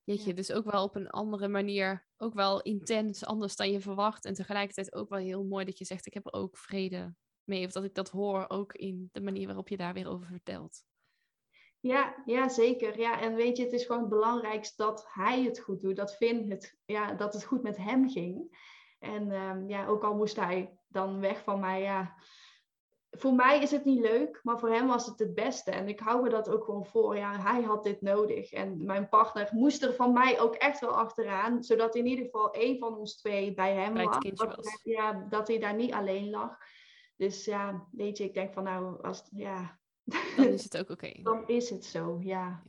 jeetje,
Ja.
dus ook wel op een andere manier. Ook wel intens, anders dan je verwacht. En tegelijkertijd ook wel heel mooi dat je zegt, ik heb er ook vrede mee. Of dat ik dat hoor ook in de manier waarop je daar weer over vertelt.
Ja, ja, zeker. Ja, en weet je, het is gewoon het belangrijkste dat hij het goed doet. Dat het, ja, dat het goed met hem ging. En ehm, ja, ook al moest hij dan weg van mij, ja. Voor mij is het niet leuk, maar voor hem was het het beste. En ik hou me dat ook gewoon voor. Ja, hij had dit nodig. En mijn partner moest er van mij ook echt wel achteraan. Zodat in ieder geval één van ons twee bij hem
Bij
Dat,
was.
ja, dat hij daar niet alleen lag. Dus ja, weet je, ik denk van nou, als, het- ja,
Dan is het ook oké.
dan is het zo, ja.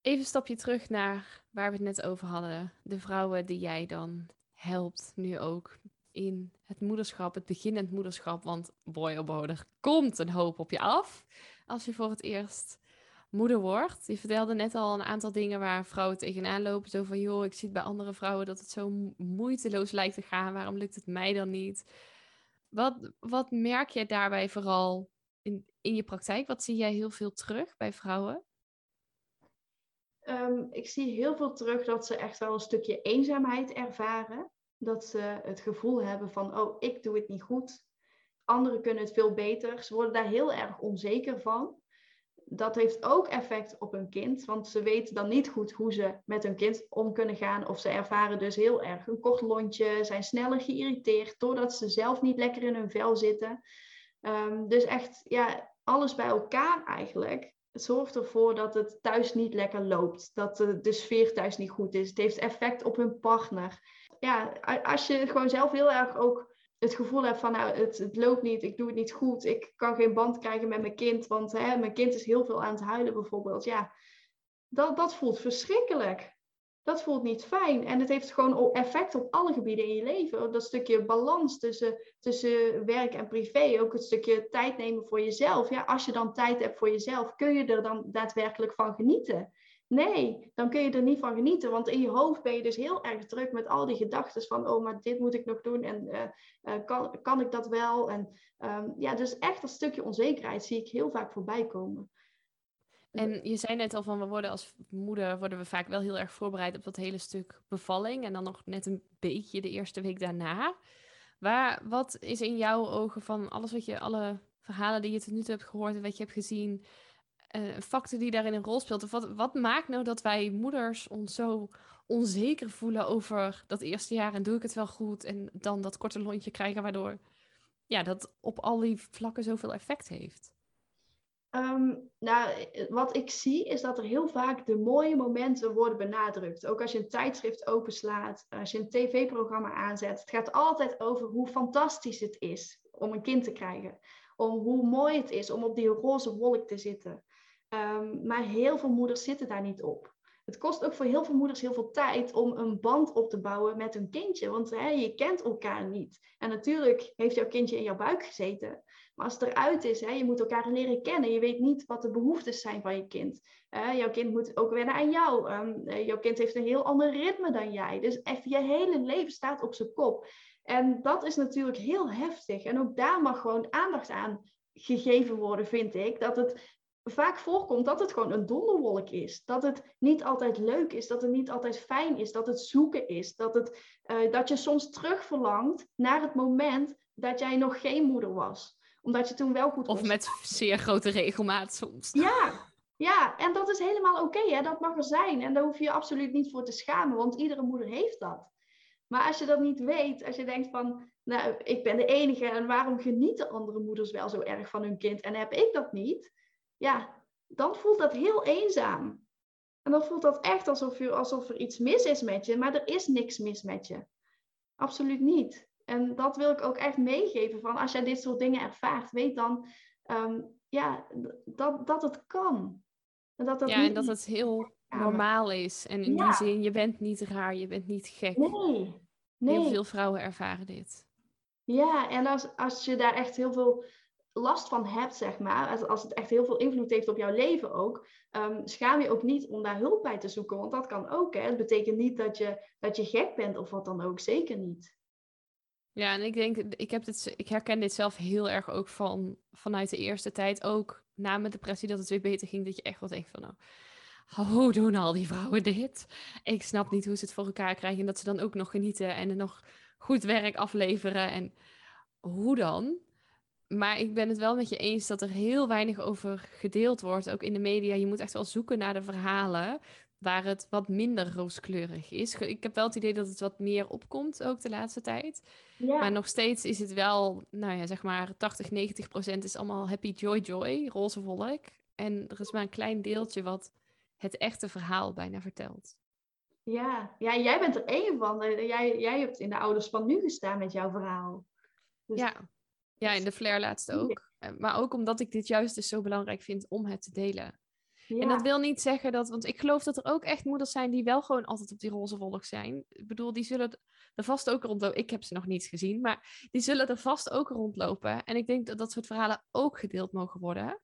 Even een stapje terug naar waar we het net over hadden. De vrouwen die jij dan helpt, nu ook in het moederschap, het beginnend moederschap. Want boy oh boy, er komt een hoop op je af als je voor het eerst moeder wordt. Je vertelde net al een aantal dingen waar vrouwen tegenaan lopen. Zo van, joh, ik zie bij andere vrouwen dat het zo mo- moeiteloos lijkt te gaan. Waarom lukt het mij dan niet? Wat, wat merk je daarbij vooral in, in je praktijk? Wat zie jij heel veel terug bij vrouwen?
Ehm, ik zie heel veel terug dat ze echt wel een stukje eenzaamheid ervaren. Dat ze het gevoel hebben van, oh, ik doe het niet goed. Anderen kunnen het veel beter. Ze worden daar heel erg onzeker van. Dat heeft ook effect op hun kind, want ze weten dan niet goed hoe ze met hun kind om kunnen gaan. Of ze ervaren dus heel erg een kort lontje, zijn sneller geïrriteerd doordat ze zelf niet lekker in hun vel zitten. Ehm, dus echt, ja, alles bij elkaar eigenlijk het zorgt ervoor dat het thuis niet lekker loopt. Dat de, de sfeer thuis niet goed is. Het heeft effect op hun partner. Ja, als je gewoon zelf heel erg ook het gevoel hebt van nou, het, het loopt niet, ik doe het niet goed, ik kan geen band krijgen met mijn kind, want hè, mijn kind is heel veel aan het huilen bijvoorbeeld. Ja, dat, dat voelt verschrikkelijk. Dat voelt niet fijn. En het heeft gewoon effect op alle gebieden in je leven. Dat stukje balans tussen, tussen werk en privé. Ook het stukje tijd nemen voor jezelf. Ja, als je dan tijd hebt voor jezelf, kun je er dan daadwerkelijk van genieten? Nee, dan kun je er niet van genieten. Want in je hoofd ben je dus heel erg druk met al die gedachten van... oh, maar dit moet ik nog doen en eh, eh, kan, kan ik dat wel? En ehm, ja, dus echt dat stukje onzekerheid zie ik heel vaak voorbij komen.
En je zei net al van, we worden als moeder worden we vaak wel heel erg voorbereid op dat hele stuk bevalling. En dan nog net een beetje de eerste week daarna. Waar, wat is in jouw ogen van alles wat je, alle verhalen die je tot nu toe hebt gehoord en wat je hebt gezien, een factor die daarin een rol speelt? Wat, wat maakt nou dat wij moeders ons zo onzeker voelen over dat eerste jaar en doe ik het wel goed? En dan dat korte lontje krijgen, waardoor ja, dat op al die vlakken zoveel effect heeft.
Ehm, nou, wat ik zie is dat er heel vaak de mooie momenten worden benadrukt. Ook als je een tijdschrift openslaat, als je een tv-programma aanzet. Het gaat altijd over hoe fantastisch het is om een kind te krijgen. Om hoe mooi het is om op die roze wolk te zitten. Ehm, maar heel veel moeders zitten daar niet op. Het kost ook voor heel veel moeders heel veel tijd om een band op te bouwen met hun kindje. Want hè, je kent elkaar niet. En natuurlijk heeft jouw kindje in jouw buik gezeten. Maar als het eruit is, hè, je moet elkaar leren kennen. Je weet niet wat de behoeftes zijn van je kind. Jouw kind moet ook wennen aan jou. Eh, jouw kind heeft een heel ander ritme dan jij. Dus echt, je hele leven staat op zijn kop. En dat is natuurlijk heel heftig. En ook daar mag gewoon aandacht aan gegeven worden, vind ik. Dat het vaak voorkomt dat het gewoon een donderwolk is. Dat het niet altijd leuk is, dat het niet altijd fijn is, dat het zoeken is. Dat, het, eh, dat je soms terugverlangt naar het moment dat jij nog geen moeder was. Omdat je toen wel goed
Of met zeer grote regelmaat soms.
ja, ja, en dat is helemaal oké, dat mag er zijn. En daar hoef je je absoluut niet voor te schamen, want iedere moeder heeft dat. Maar als je dat niet weet, als je denkt van, nou, ik ben de enige en waarom genieten andere moeders wel zo erg van hun kind en heb ik dat niet? Ja, dan voelt dat heel eenzaam. En dan voelt dat echt alsof, je, alsof er iets mis is met je, maar er is niks mis met je. Absoluut niet. En dat wil ik ook echt meegeven van als jij dit soort dingen ervaart, weet dan ehm, ja, dat, dat het kan. En dat dat
Ja, en dat het heel normaal is. En in
Ja.
die zin, je bent niet raar, je bent niet gek.
Nee, nee.
Heel veel vrouwen ervaren dit.
Ja, en als, als je daar echt heel veel last van hebt, zeg maar, als, het echt heel veel invloed heeft op jouw leven ook, ehm, schaam je ook niet om daar hulp bij te zoeken, want dat kan ook. Hè? Het betekent niet dat je, dat je gek bent of wat dan ook, zeker niet.
Ja, en ik denk, ik, heb ik herken dit zelf heel erg ook van, vanuit de eerste tijd. Ook na mijn depressie, dat het weer beter ging. Dat je echt wel denkt van, nou, hoe doen al die vrouwen dit? Ik snap niet hoe ze het voor elkaar krijgen. En dat ze dan ook nog genieten en nog goed werk afleveren. En hoe dan? Maar ik ben het wel met je eens dat er heel weinig over gedeeld wordt, ook in de media. Je moet echt wel zoeken naar de verhalen waar het wat minder rooskleurig is. Ik heb wel het idee dat het wat meer opkomt, ook de laatste tijd. Ja. Maar nog steeds is het wel, nou ja, zeg maar 80, 90 procent is allemaal happy joy joy, roze volk. En er is maar een klein deeltje wat het echte verhaal bijna vertelt.
Ja, ja jij bent er één van. Jij, jij hebt in de oude span nu gestaan met jouw verhaal.
Dus... Ja. Ja, in de Flair laatst ook. Eh, maar ook omdat ik dit juist dus zo belangrijk vind om het te delen. En dat wil niet zeggen dat, want ik geloof dat er ook echt moeders zijn die wel gewoon altijd op die roze wolk zijn. Ik bedoel, die zullen er vast ook rondlopen. Ik heb ze nog niet gezien, maar die zullen er vast ook rondlopen. En ik denk dat dat soort verhalen ook gedeeld mogen worden.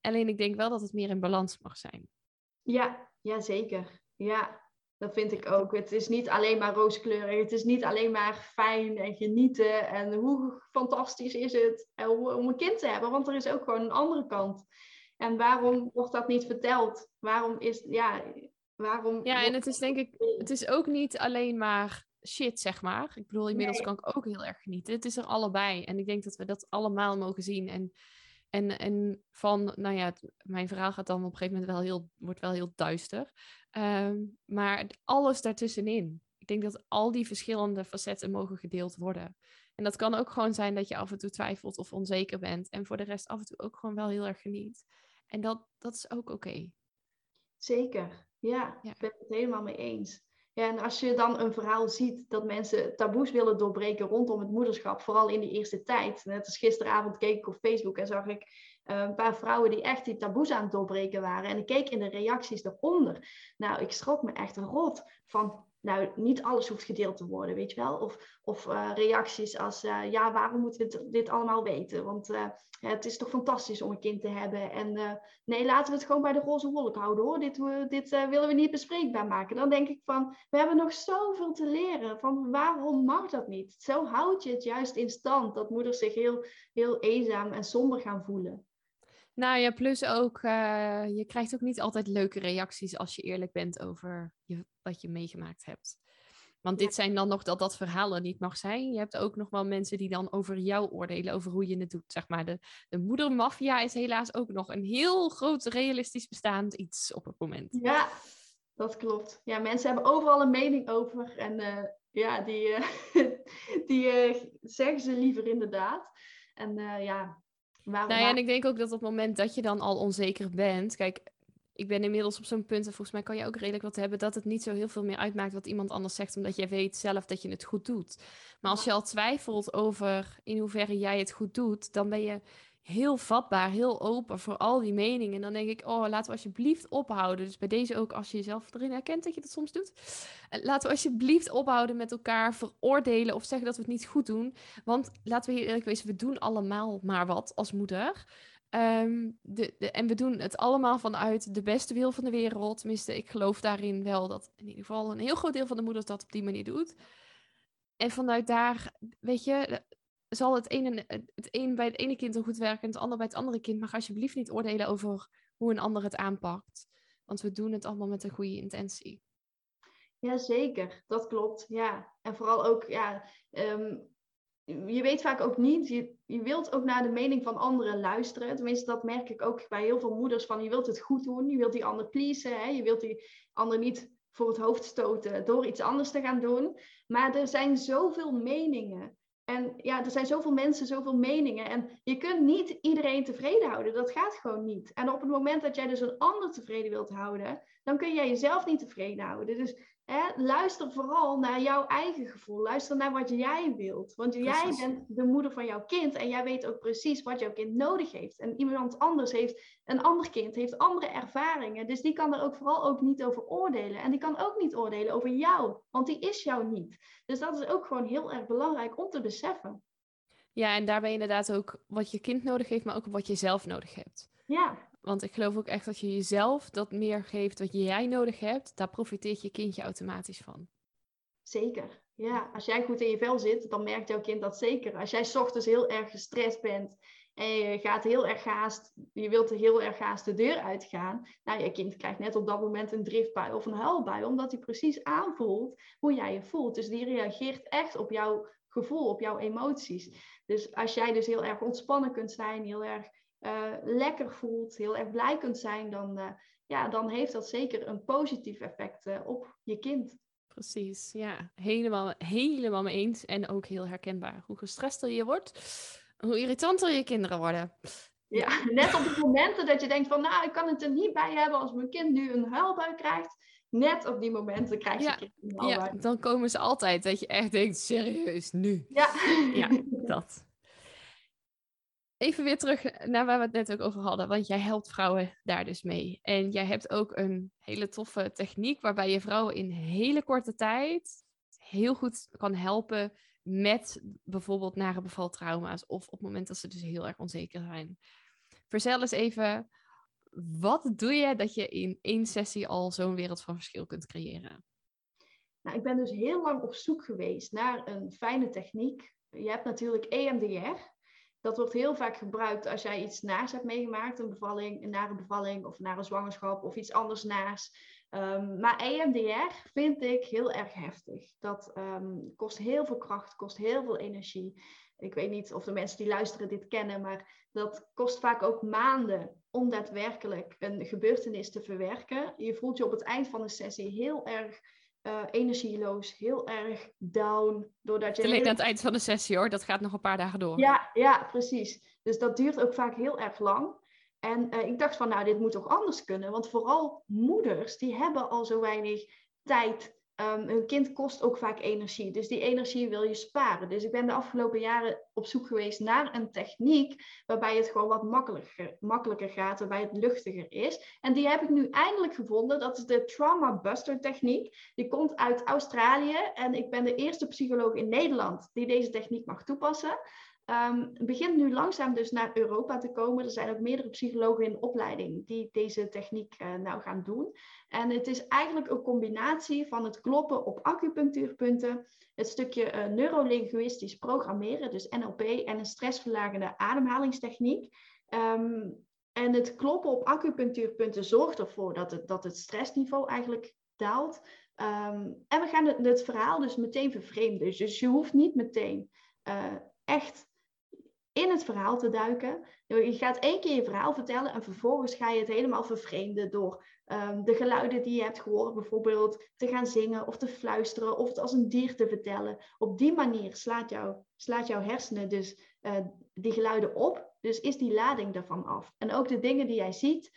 Alleen ik denk wel dat het meer in balans mag zijn.
Ja, ja zeker. Ja, dat vind ik ook. Het is niet alleen maar rooskleurig. Het is niet alleen maar fijn en genieten. En hoe fantastisch is het om een kind te hebben. Want er is ook gewoon een andere kant. En waarom wordt dat niet verteld? Waarom is, ja, waarom...
Ja, en het is denk ik, het is ook niet alleen maar shit, zeg maar. Ik bedoel, inmiddels kan ik ook heel erg genieten. Het is er allebei. En ik denk dat we dat allemaal mogen zien. En, en, en van, nou ja, mijn verhaal gaat dan op een gegeven moment wel heel, wordt wel heel duister. Ehm, maar alles daartussenin. Ik denk dat al die verschillende facetten mogen gedeeld worden. En dat kan ook gewoon zijn dat je af en toe twijfelt of onzeker bent. En voor de rest af en toe ook gewoon wel heel erg geniet. En dat, dat is ook oké.
Zeker, ja, ik ben het helemaal mee eens. En als je dan een verhaal ziet dat mensen taboes willen doorbreken rondom het moederschap, vooral in die eerste tijd. Net als gisteravond keek ik op Facebook en zag ik uh, een paar vrouwen die echt die taboes aan het doorbreken waren. En ik keek in de reacties daaronder. Nou, ik schrok me echt rot van nou, niet alles hoeft gedeeld te worden, weet je wel. Of, of uh, reacties als, uh, ja, waarom moeten we dit, allemaal weten? Want uh, het is toch fantastisch om een kind te hebben. En nee, laten we het gewoon bij de roze wolk houden, hoor. Dit, dit willen we niet bespreekbaar maken. Dan denk ik van, we hebben nog zoveel te leren. Van waarom mag dat niet? Zo houd je het juist in stand, dat moeders zich heel, heel eenzaam en somber gaan voelen.
Nou ja, plus ook, uh, je krijgt ook niet altijd leuke reacties als je eerlijk bent over je, wat je meegemaakt hebt. Want dit zijn dan nog dat dat verhaal er niet mag zijn. Je hebt ook nog wel mensen die dan over jou oordelen, over hoe je het doet. Zeg maar, de, de moedermafia is helaas ook nog een heel groot realistisch bestaand iets op het moment.
Ja, dat klopt. Ja, mensen hebben overal een mening over. En uh, ja, die, uh, die zeggen ze liever inderdaad. En ja,
nou ja, en ik denk ook dat op het moment dat je dan al onzeker bent, kijk, ik ben inmiddels op zo'n punt, en volgens mij kan je ook redelijk wat hebben, dat het niet zo heel veel meer uitmaakt wat iemand anders zegt, omdat jij weet zelf dat je het goed doet. Maar als je al twijfelt over in hoeverre jij het goed doet, dan ben je heel vatbaar, heel open voor al die meningen. En dan denk ik, oh, laten we alsjeblieft ophouden. Dus bij deze ook, als je jezelf erin herkent dat je dat soms doet. Eh, laten we alsjeblieft ophouden met elkaar veroordelen of zeggen dat we het niet goed doen. Want laten we hier eerlijk wezen, we doen allemaal maar wat als moeder. Um, de, de, en we doen het allemaal vanuit de beste wil van de wereld. Tenminste, ik geloof daarin wel dat in ieder geval een heel groot deel van de moeders dat op die manier doet. En vanuit daar, weet je, zal het ene, het een bij het ene kind een goed werken en het ander bij het andere kind. Maar alsjeblieft niet oordelen over hoe een ander het aanpakt. Want we doen het allemaal met een goede intentie.
Jazeker, dat klopt. Ja. En vooral ook, ja, ehm, je weet vaak ook niet, je, je wilt ook naar de mening van anderen luisteren. Tenminste, dat merk ik ook bij heel veel moeders van je wilt het goed doen, je wilt die ander pleasen, hè? je wilt die ander niet voor het hoofd stoten door iets anders te gaan doen. Maar er zijn zoveel meningen. En ja, er zijn zoveel mensen, zoveel meningen. En je kunt niet iedereen tevreden houden. Dat gaat gewoon niet. En op het moment dat jij dus een ander tevreden wilt houden, dan kun jij jezelf niet tevreden houden. Dus Hè, luister vooral naar jouw eigen gevoel. Luister naar wat jij wilt. Want jij bent de moeder van jouw kind en jij weet ook precies wat jouw kind nodig heeft. En iemand anders heeft, een ander kind heeft andere ervaringen. Dus die kan er ook vooral ook niet over oordelen. En die kan ook niet oordelen over jou, want die is jou niet. Dus dat is ook gewoon heel erg belangrijk om te beseffen.
Ja, en daarbij inderdaad ook wat je kind nodig heeft, maar ook wat je zelf nodig hebt.
Ja.
Want ik geloof ook echt dat je jezelf dat meer geeft wat jij nodig hebt, daar profiteert je kindje automatisch van.
Zeker, Ja, als jij goed in je vel zit, dan merkt jouw kind dat zeker. Als jij ochtends heel erg gestrest bent en je gaat heel erg haast, je wilt heel erg haast de deur uitgaan. Nou, je kind krijgt net op dat moment een driftbui of een huilbui, omdat hij precies aanvoelt hoe jij je voelt. Dus die reageert echt op jouw gevoel, op jouw emoties. Dus als jij dus heel erg ontspannen kunt zijn, heel erg uh, lekker voelt, heel erg blij kunt zijn, dan, uh, ja, dan heeft dat zeker een positief effect uh, op je kind.
Precies, ja. Helemaal, helemaal mee eens. En ook heel herkenbaar. Hoe gestrester je wordt, hoe irritanter je kinderen worden.
Ja, net op de momenten dat je denkt van, nou, ik kan het er niet bij hebben als mijn kind nu een huilbui krijgt. Net op die momenten krijg je
ja,
kind een
huilbui. Ja, dan komen ze altijd dat je echt denkt, serieus, nu.
Ja.
Ja, dat. Even weer terug naar waar we het net ook over hadden, want jij helpt vrouwen daar dus mee. En jij hebt ook een hele toffe techniek waarbij je vrouwen in hele korte tijd heel goed kan helpen met bijvoorbeeld nare bevaltrauma's of op het moment dat ze dus heel erg onzeker zijn. Vertel eens even, wat doe je dat je in één sessie al zo'n wereld van verschil kunt creëren?
Nou, ik ben dus heel lang op zoek geweest naar een fijne techniek. Je hebt natuurlijk EMDR. Dat wordt heel vaak gebruikt als jij iets naars hebt meegemaakt, een bevalling, een nare bevalling of nare zwangerschap of iets anders naars. Um, maar EMDR vind ik heel erg heftig. Dat um, kost heel veel kracht, kost heel veel energie. Ik weet niet of de mensen die luisteren dit kennen, maar dat kost vaak ook maanden om daadwerkelijk een gebeurtenis te verwerken. Je voelt je op het eind van de sessie heel erg uh, energieloos, heel erg down. Doordat je
Alleen aan het eind van de sessie hoor, dat gaat nog een paar dagen door.
Ja, ja, precies. Dus dat duurt ook vaak heel erg lang. En uh, ik dacht van, nou, dit moet toch anders kunnen? Want vooral moeders, die hebben al zo weinig tijd Um, hun kind kost ook vaak energie. Dus die energie wil je sparen. Dus ik ben de afgelopen jaren op zoek geweest naar een techniek waarbij het gewoon wat makkelijker, makkelijker gaat, waarbij het luchtiger is. En die heb ik nu eindelijk gevonden. Dat is de Trauma Buster techniek. Die komt uit Australië en ik ben de eerste psycholoog in Nederland die deze techniek mag toepassen. Um, begint nu langzaam dus naar Europa te komen. Er zijn ook meerdere psychologen in opleiding die deze techniek uh, nou gaan doen. En het is eigenlijk een combinatie van het kloppen op acupunctuurpunten, het stukje uh, neurolinguistisch programmeren, dus NLP, en een stressverlagende ademhalingstechniek. Um, en het kloppen op acupunctuurpunten zorgt ervoor dat het, dat het stressniveau eigenlijk daalt. Um, en we gaan het, het, verhaal dus meteen vervreemden. Dus je hoeft niet meteen uh, echt in het verhaal te duiken. Je gaat één keer je verhaal vertellen en vervolgens ga je het helemaal vervreemden door um, de geluiden die je hebt gehoord, bijvoorbeeld te gaan zingen of te fluisteren of het als een dier te vertellen. Op die manier slaat, jou, slaat jouw hersenen dus uh, die geluiden op. Dus is die lading ervan af. En ook de dingen die jij ziet,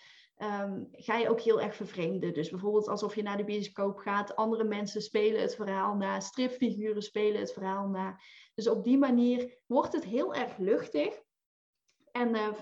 um, ga je ook heel erg vervreemden. Dus bijvoorbeeld alsof je naar de bioscoop gaat, andere mensen spelen het verhaal na, stripfiguren spelen het verhaal na. Dus op die manier wordt het heel erg luchtig. En uh, 95%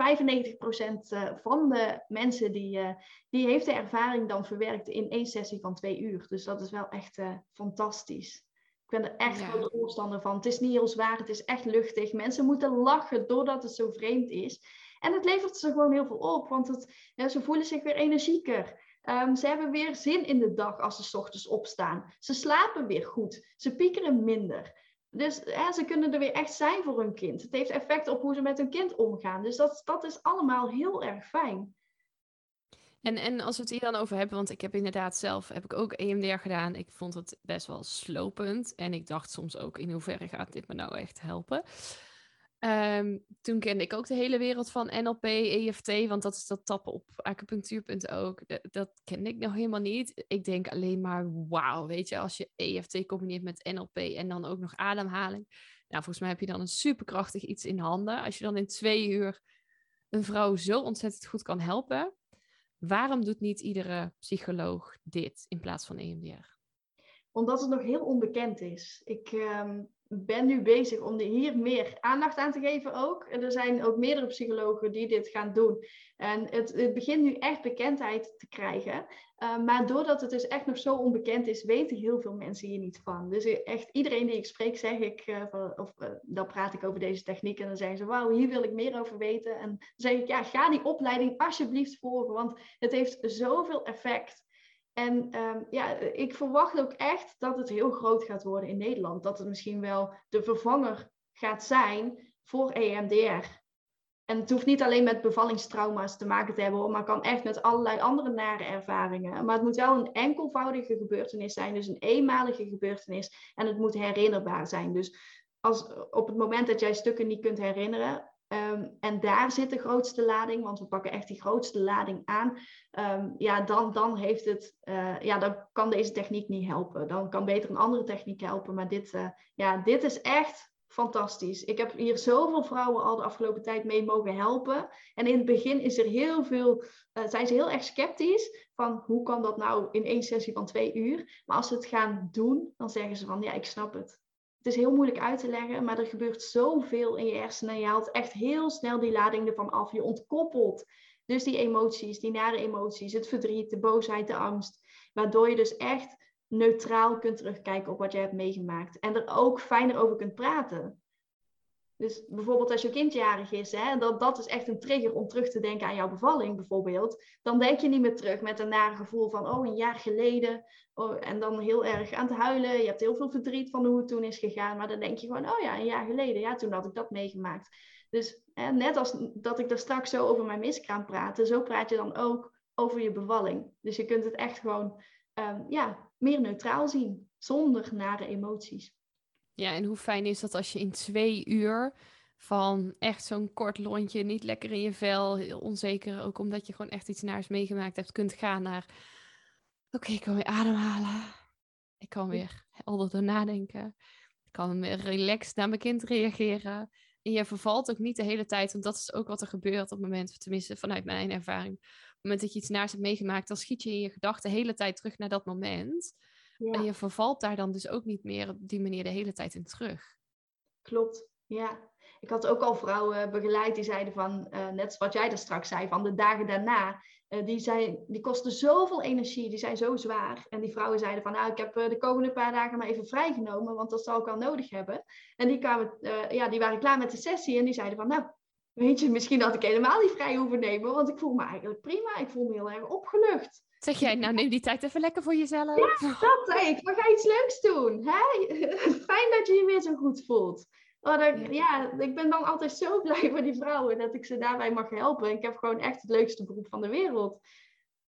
uh, van de mensen die, uh, die heeft de ervaring dan verwerkt in één sessie van twee uur. Dus dat is wel echt uh, fantastisch. Ik ben er echt ja. grote voorstander van. Het is niet heel zwaar, het is echt luchtig. Mensen moeten lachen doordat het zo vreemd is. En het levert ze gewoon heel veel op, want het, ze voelen zich weer energieker. Um, ze hebben weer zin in de dag als ze ochtends opstaan. Ze slapen weer goed. Ze piekeren minder. Dus ze kunnen er weer echt zijn voor hun kind. Het heeft effect op hoe ze met hun kind omgaan. Dus dat, dat is allemaal heel erg fijn.
En, en als we het hier dan over hebben, want ik heb inderdaad zelf heb ik ook EMDR gedaan. Ik vond het best wel slopend. En ik dacht soms ook in hoeverre gaat dit me nou echt helpen. Um, toen kende ik ook de hele wereld van NLP, EFT, want dat is dat tappen op acupunctuurpunt ook. Dat, dat kende ik nog helemaal niet. Ik denk alleen maar, wauw, weet je, als je EFT combineert met NLP en dan ook nog ademhaling. Nou, volgens mij heb je dan een superkrachtig iets in handen. Als je dan in twee uur een vrouw zo ontzettend goed kan helpen, waarom doet niet iedere psycholoog dit in plaats van EMDR?
Omdat het nog heel onbekend is. Ik, um, ben nu bezig om hier meer aandacht aan te geven ook. Er zijn ook meerdere psychologen die dit gaan doen. En het, het begint nu echt bekendheid te krijgen. Uh, maar doordat het dus echt nog zo onbekend is, weten heel veel mensen hier niet van. Dus echt iedereen die ik spreek, zeg ik, van, of uh, dan praat ik over deze techniek en dan zeggen ze, wauw, hier wil ik meer over weten. En dan zeg ik, ja, ga die opleiding alsjeblieft volgen, want het heeft zoveel effect. En ehm, ja, ik verwacht ook echt dat het heel groot gaat worden in Nederland. Dat het misschien wel de vervanger gaat zijn voor EMDR. En het hoeft niet alleen met bevallingstrauma's te maken te hebben, maar kan echt met allerlei andere nare ervaringen. Maar het moet wel een enkelvoudige gebeurtenis zijn, dus een eenmalige gebeurtenis. En het moet herinnerbaar zijn. Dus als, op het moment dat jij stukken niet kunt herinneren, Ehm, en daar zit de grootste lading, want we pakken echt die grootste lading aan. Ehm, ja, dan, dan heeft het, uh, ja, dan kan deze techniek niet helpen. Dan kan beter een andere techniek helpen. Maar dit, uh, ja, dit is echt fantastisch. Ik heb hier zoveel vrouwen al de afgelopen tijd mee mogen helpen. En in het begin is er heel veel, uh, zijn ze heel erg sceptisch van hoe kan dat nou in één sessie van twee uur. Maar als ze het gaan doen, dan zeggen ze van ja, ik snap het het is heel moeilijk uit te leggen, maar er gebeurt zoveel in je hersenen. Je haalt echt heel snel die lading ervan af. Je ontkoppelt dus die emoties, die nare emoties, het verdriet, de boosheid, de angst. Waardoor je dus echt neutraal kunt terugkijken op wat je hebt meegemaakt. En er ook fijner over kunt praten. Dus bijvoorbeeld als je kind jarig is, hè, dat, dat is echt een trigger om terug te denken aan jouw bevalling bijvoorbeeld. Dan denk je niet meer terug met een nare gevoel van, oh, een jaar geleden. Oh, en dan heel erg aan het huilen. Je hebt heel veel verdriet van hoe het toen is gegaan. Maar dan denk je gewoon, oh ja, een jaar geleden, ja, toen had ik dat meegemaakt. Dus hè, net als dat ik daar straks zo over mijn miskraam praatte, zo praat je dan ook over je bevalling. Dus je kunt het echt gewoon um, ja, meer neutraal zien, zonder nare emoties.
Ja, en hoe fijn is dat als je in twee uur van echt zo'n kort lontje, niet lekker in je vel, heel onzeker, ook omdat je gewoon echt iets naars meegemaakt hebt, kunt gaan naar, oké, ik kan weer ademhalen. Ik kan weer helder nadenken. Ik kan weer relaxed naar mijn kind reageren. En je vervalt ook niet de hele tijd, want dat is ook wat er gebeurt op het moment, tenminste vanuit mijn ervaring. Op het moment dat je iets naars hebt meegemaakt, dan schiet je in je gedachten de hele tijd terug naar dat moment. En je vervalt daar dan dus ook niet meer op die manier de hele tijd in terug.
Klopt, ja. Ik had ook al vrouwen begeleid die zeiden van, uh, net wat jij er straks zei, van de dagen daarna, uh, die, zei, die kosten zoveel energie, die zijn zo zwaar. En die vrouwen zeiden van, nou, ik heb uh, de komende paar dagen maar even vrijgenomen, want dat zal ik wel nodig hebben. En die, kwamen, ja, die waren klaar met de sessie en die zeiden van, nou, weet je, misschien had ik helemaal niet vrij hoeven nemen, want ik voel me eigenlijk prima, ik voel me heel erg opgelucht.
Zeg jij, nou neem die tijd even lekker voor jezelf.
Ja, dat zei ik. Maar ga iets leuks doen. Hè? Fijn dat je je weer zo goed voelt. Oh, dan, ja. ik ben dan altijd zo blij voor die vrouwen dat ik ze daarbij mag helpen. Ik heb gewoon echt het leukste beroep van de wereld.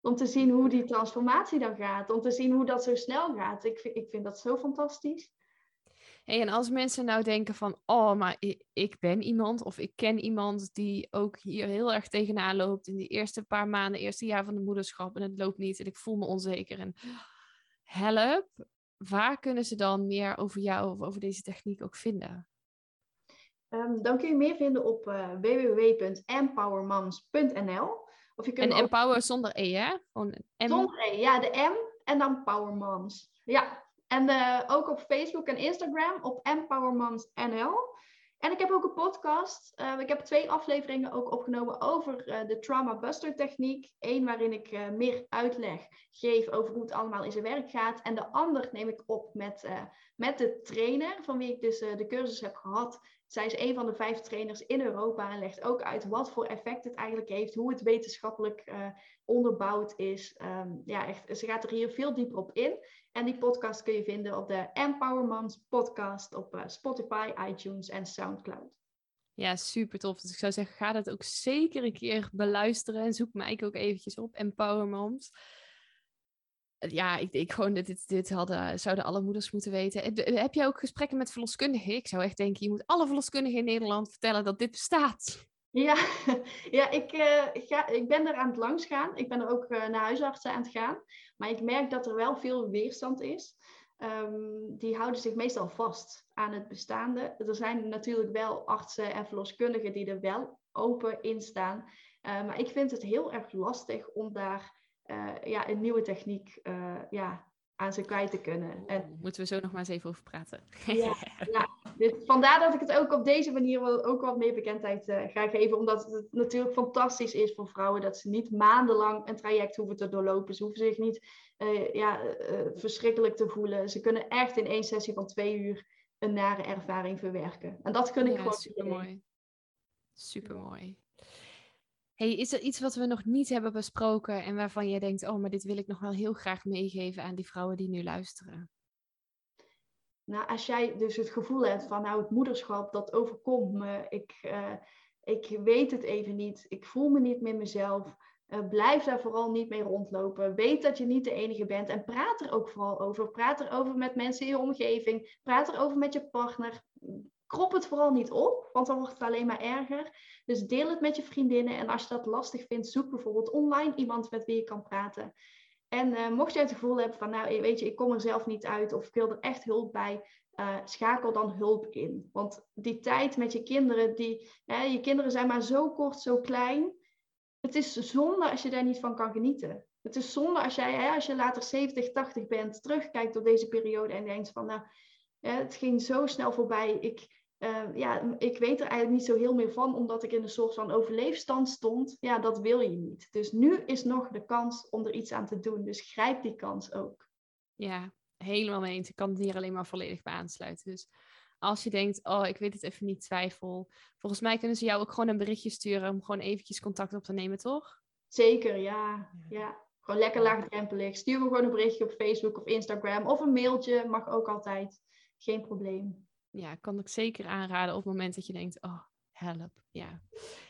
Om te zien hoe die transformatie dan gaat. Om te zien hoe dat zo snel gaat. Ik, ik vind dat zo fantastisch.
Hey, en als mensen nou denken van, oh, maar ik, ik, ben iemand of ik ken iemand die ook hier heel erg tegenaan loopt in die eerste paar maanden, eerste jaar van de moederschap en het loopt niet en ik voel me onzeker en help, waar kunnen ze dan meer over jou of over deze techniek ook vinden?
Um, dan kun je meer vinden op uh, www.empowermoms.nl.
Of je kunt en empower zonder E, hè?
Zonder E, ja, de M en dan Power Moms. Ja, en uh, ook op Facebook en Instagram op EmpowerMoms.nl. En ik heb ook een podcast. Uh, ik heb twee afleveringen ook opgenomen over uh, de Trauma Buster techniek. Eén waarin ik meer uitleg geef over hoe het allemaal in zijn werk gaat. En de ander neem ik op met, met de trainer, van wie ik dus de cursus heb gehad. Zij is een van de vijf trainers in Europa en legt ook uit wat voor effect het eigenlijk heeft, hoe het wetenschappelijk onderbouwd is. Um, ja, echt, ze gaat er hier veel dieper op in. En die podcast kun je vinden op de Empower Moms podcast op uh, Spotify, iTunes en Soundcloud.
Ja, super tof. Dus ik zou zeggen, ga dat ook zeker een keer beluisteren. En zoek mij ook eventjes op, Empower Moms. Ja, ik, ik gewoon, dit, dit hadden, zouden alle moeders moeten weten. Heb jij ook gesprekken met verloskundigen? Ik zou echt denken, je moet alle verloskundigen in Nederland vertellen dat dit bestaat.
Ja, ja ik, uh, ga, ik ben er aan het langs gaan. Ik ben er ook uh, naar huisartsen aan het gaan. Maar ik merk dat er wel veel weerstand is. Um, die houden zich meestal vast aan het bestaande. Er zijn natuurlijk wel artsen en verloskundigen die er wel open in staan. Uh, maar ik vind het heel erg lastig om daar ja, een nieuwe techniek ja, aan ze kwijt te kunnen.
En, Moeten we zo nog maar eens even over praten.
ja, ja, dus vandaar dat ik het ook op deze manier wel, ook wat meer bekendheid uh, ga geven. Omdat het natuurlijk fantastisch is voor vrouwen dat ze niet maandenlang een traject hoeven te doorlopen. Ze hoeven zich niet uh, ja, uh, verschrikkelijk te voelen. Ze kunnen echt in één sessie van twee uur een nare ervaring verwerken. En dat kun ik ja, gewoon.
Super mooi. Is er iets wat we nog niet hebben besproken en waarvan jij denkt, oh, maar dit wil ik nog wel heel graag meegeven aan die vrouwen die nu luisteren?
Nou, als jij dus het gevoel hebt van, nou, het moederschap, dat overkomt me, ik, uh, ik weet het even niet, ik voel me niet meer mezelf, uh, blijf daar vooral niet mee rondlopen. Weet dat je niet de enige bent en praat er ook vooral over. Praat erover met mensen in je omgeving, praat erover met je partner. Krop het vooral niet op, want dan wordt het alleen maar erger. Dus deel het met je vriendinnen en als je dat lastig vindt, zoek bijvoorbeeld online iemand met wie je kan praten. En uh, mocht je het gevoel hebben van, nou weet je, ik kom er zelf niet uit of ik wil er echt hulp bij, uh, schakel dan hulp in. Want die tijd met je kinderen, die, hè, je kinderen zijn maar zo kort, zo klein. Het is zonde als je daar niet van kan genieten. Het is zonde als jij, hè, als je later 70, 80 bent, terugkijkt op deze periode en denkt van, nou, het ging zo snel voorbij. Ik, uh, ja, ik weet er eigenlijk niet zo heel meer van, omdat ik in een soort van overleefstand stond. Ja, dat wil je niet. Dus nu is nog de kans om er iets aan te doen. Dus grijp die kans ook.
Ja, helemaal mee eens. Ik kan het hier alleen maar volledig bij aansluiten. Dus als je denkt, oh, ik weet het even niet, twijfel. Volgens mij kunnen ze jou ook gewoon een berichtje sturen om gewoon eventjes contact op te nemen, toch?
Zeker, ja. ja. Gewoon lekker laagdrempelig. Stuur me gewoon een berichtje op Facebook of Instagram. Of een mailtje, mag ook altijd. Geen probleem
ja, kan ik zeker aanraden op het moment dat je denkt, oh, help. Ja.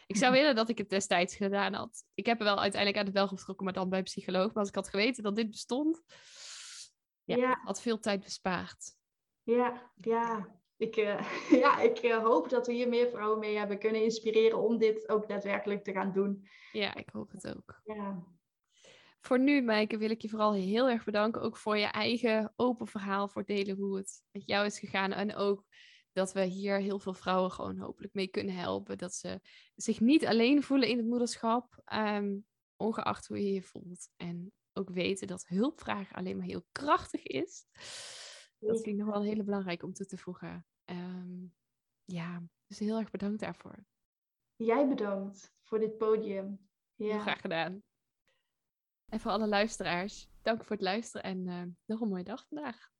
Ik zou willen dat ik het destijds gedaan had. Ik heb er wel uiteindelijk uit de bel getrokken, maar dan bij psycholoog. Maar als ik had geweten dat dit bestond, ja, had veel tijd bespaard.
Ja, ja. Ik, uh, ja, ik uh, hoop dat we hier meer vrouwen mee hebben kunnen inspireren om dit ook daadwerkelijk te gaan doen.
Ja, ik hoop het ook. Ja voor nu, Maaike, wil ik je vooral heel erg bedanken. Ook voor je eigen open verhaal, voor delen hoe het met jou is gegaan. En ook dat we hier heel veel vrouwen gewoon hopelijk mee kunnen helpen. Dat ze zich niet alleen voelen in het moederschap, ehm, ongeacht hoe je je voelt. En ook weten dat hulpvragen alleen maar heel krachtig is. Dat vind ik nog wel hele belangrijk om toe te voegen. Ehm, ja, dus heel erg bedankt daarvoor.
Jij bedankt voor dit podium.
Ja. graag gedaan. En voor alle luisteraars, dank voor het luisteren en uh, nog een mooie dag vandaag.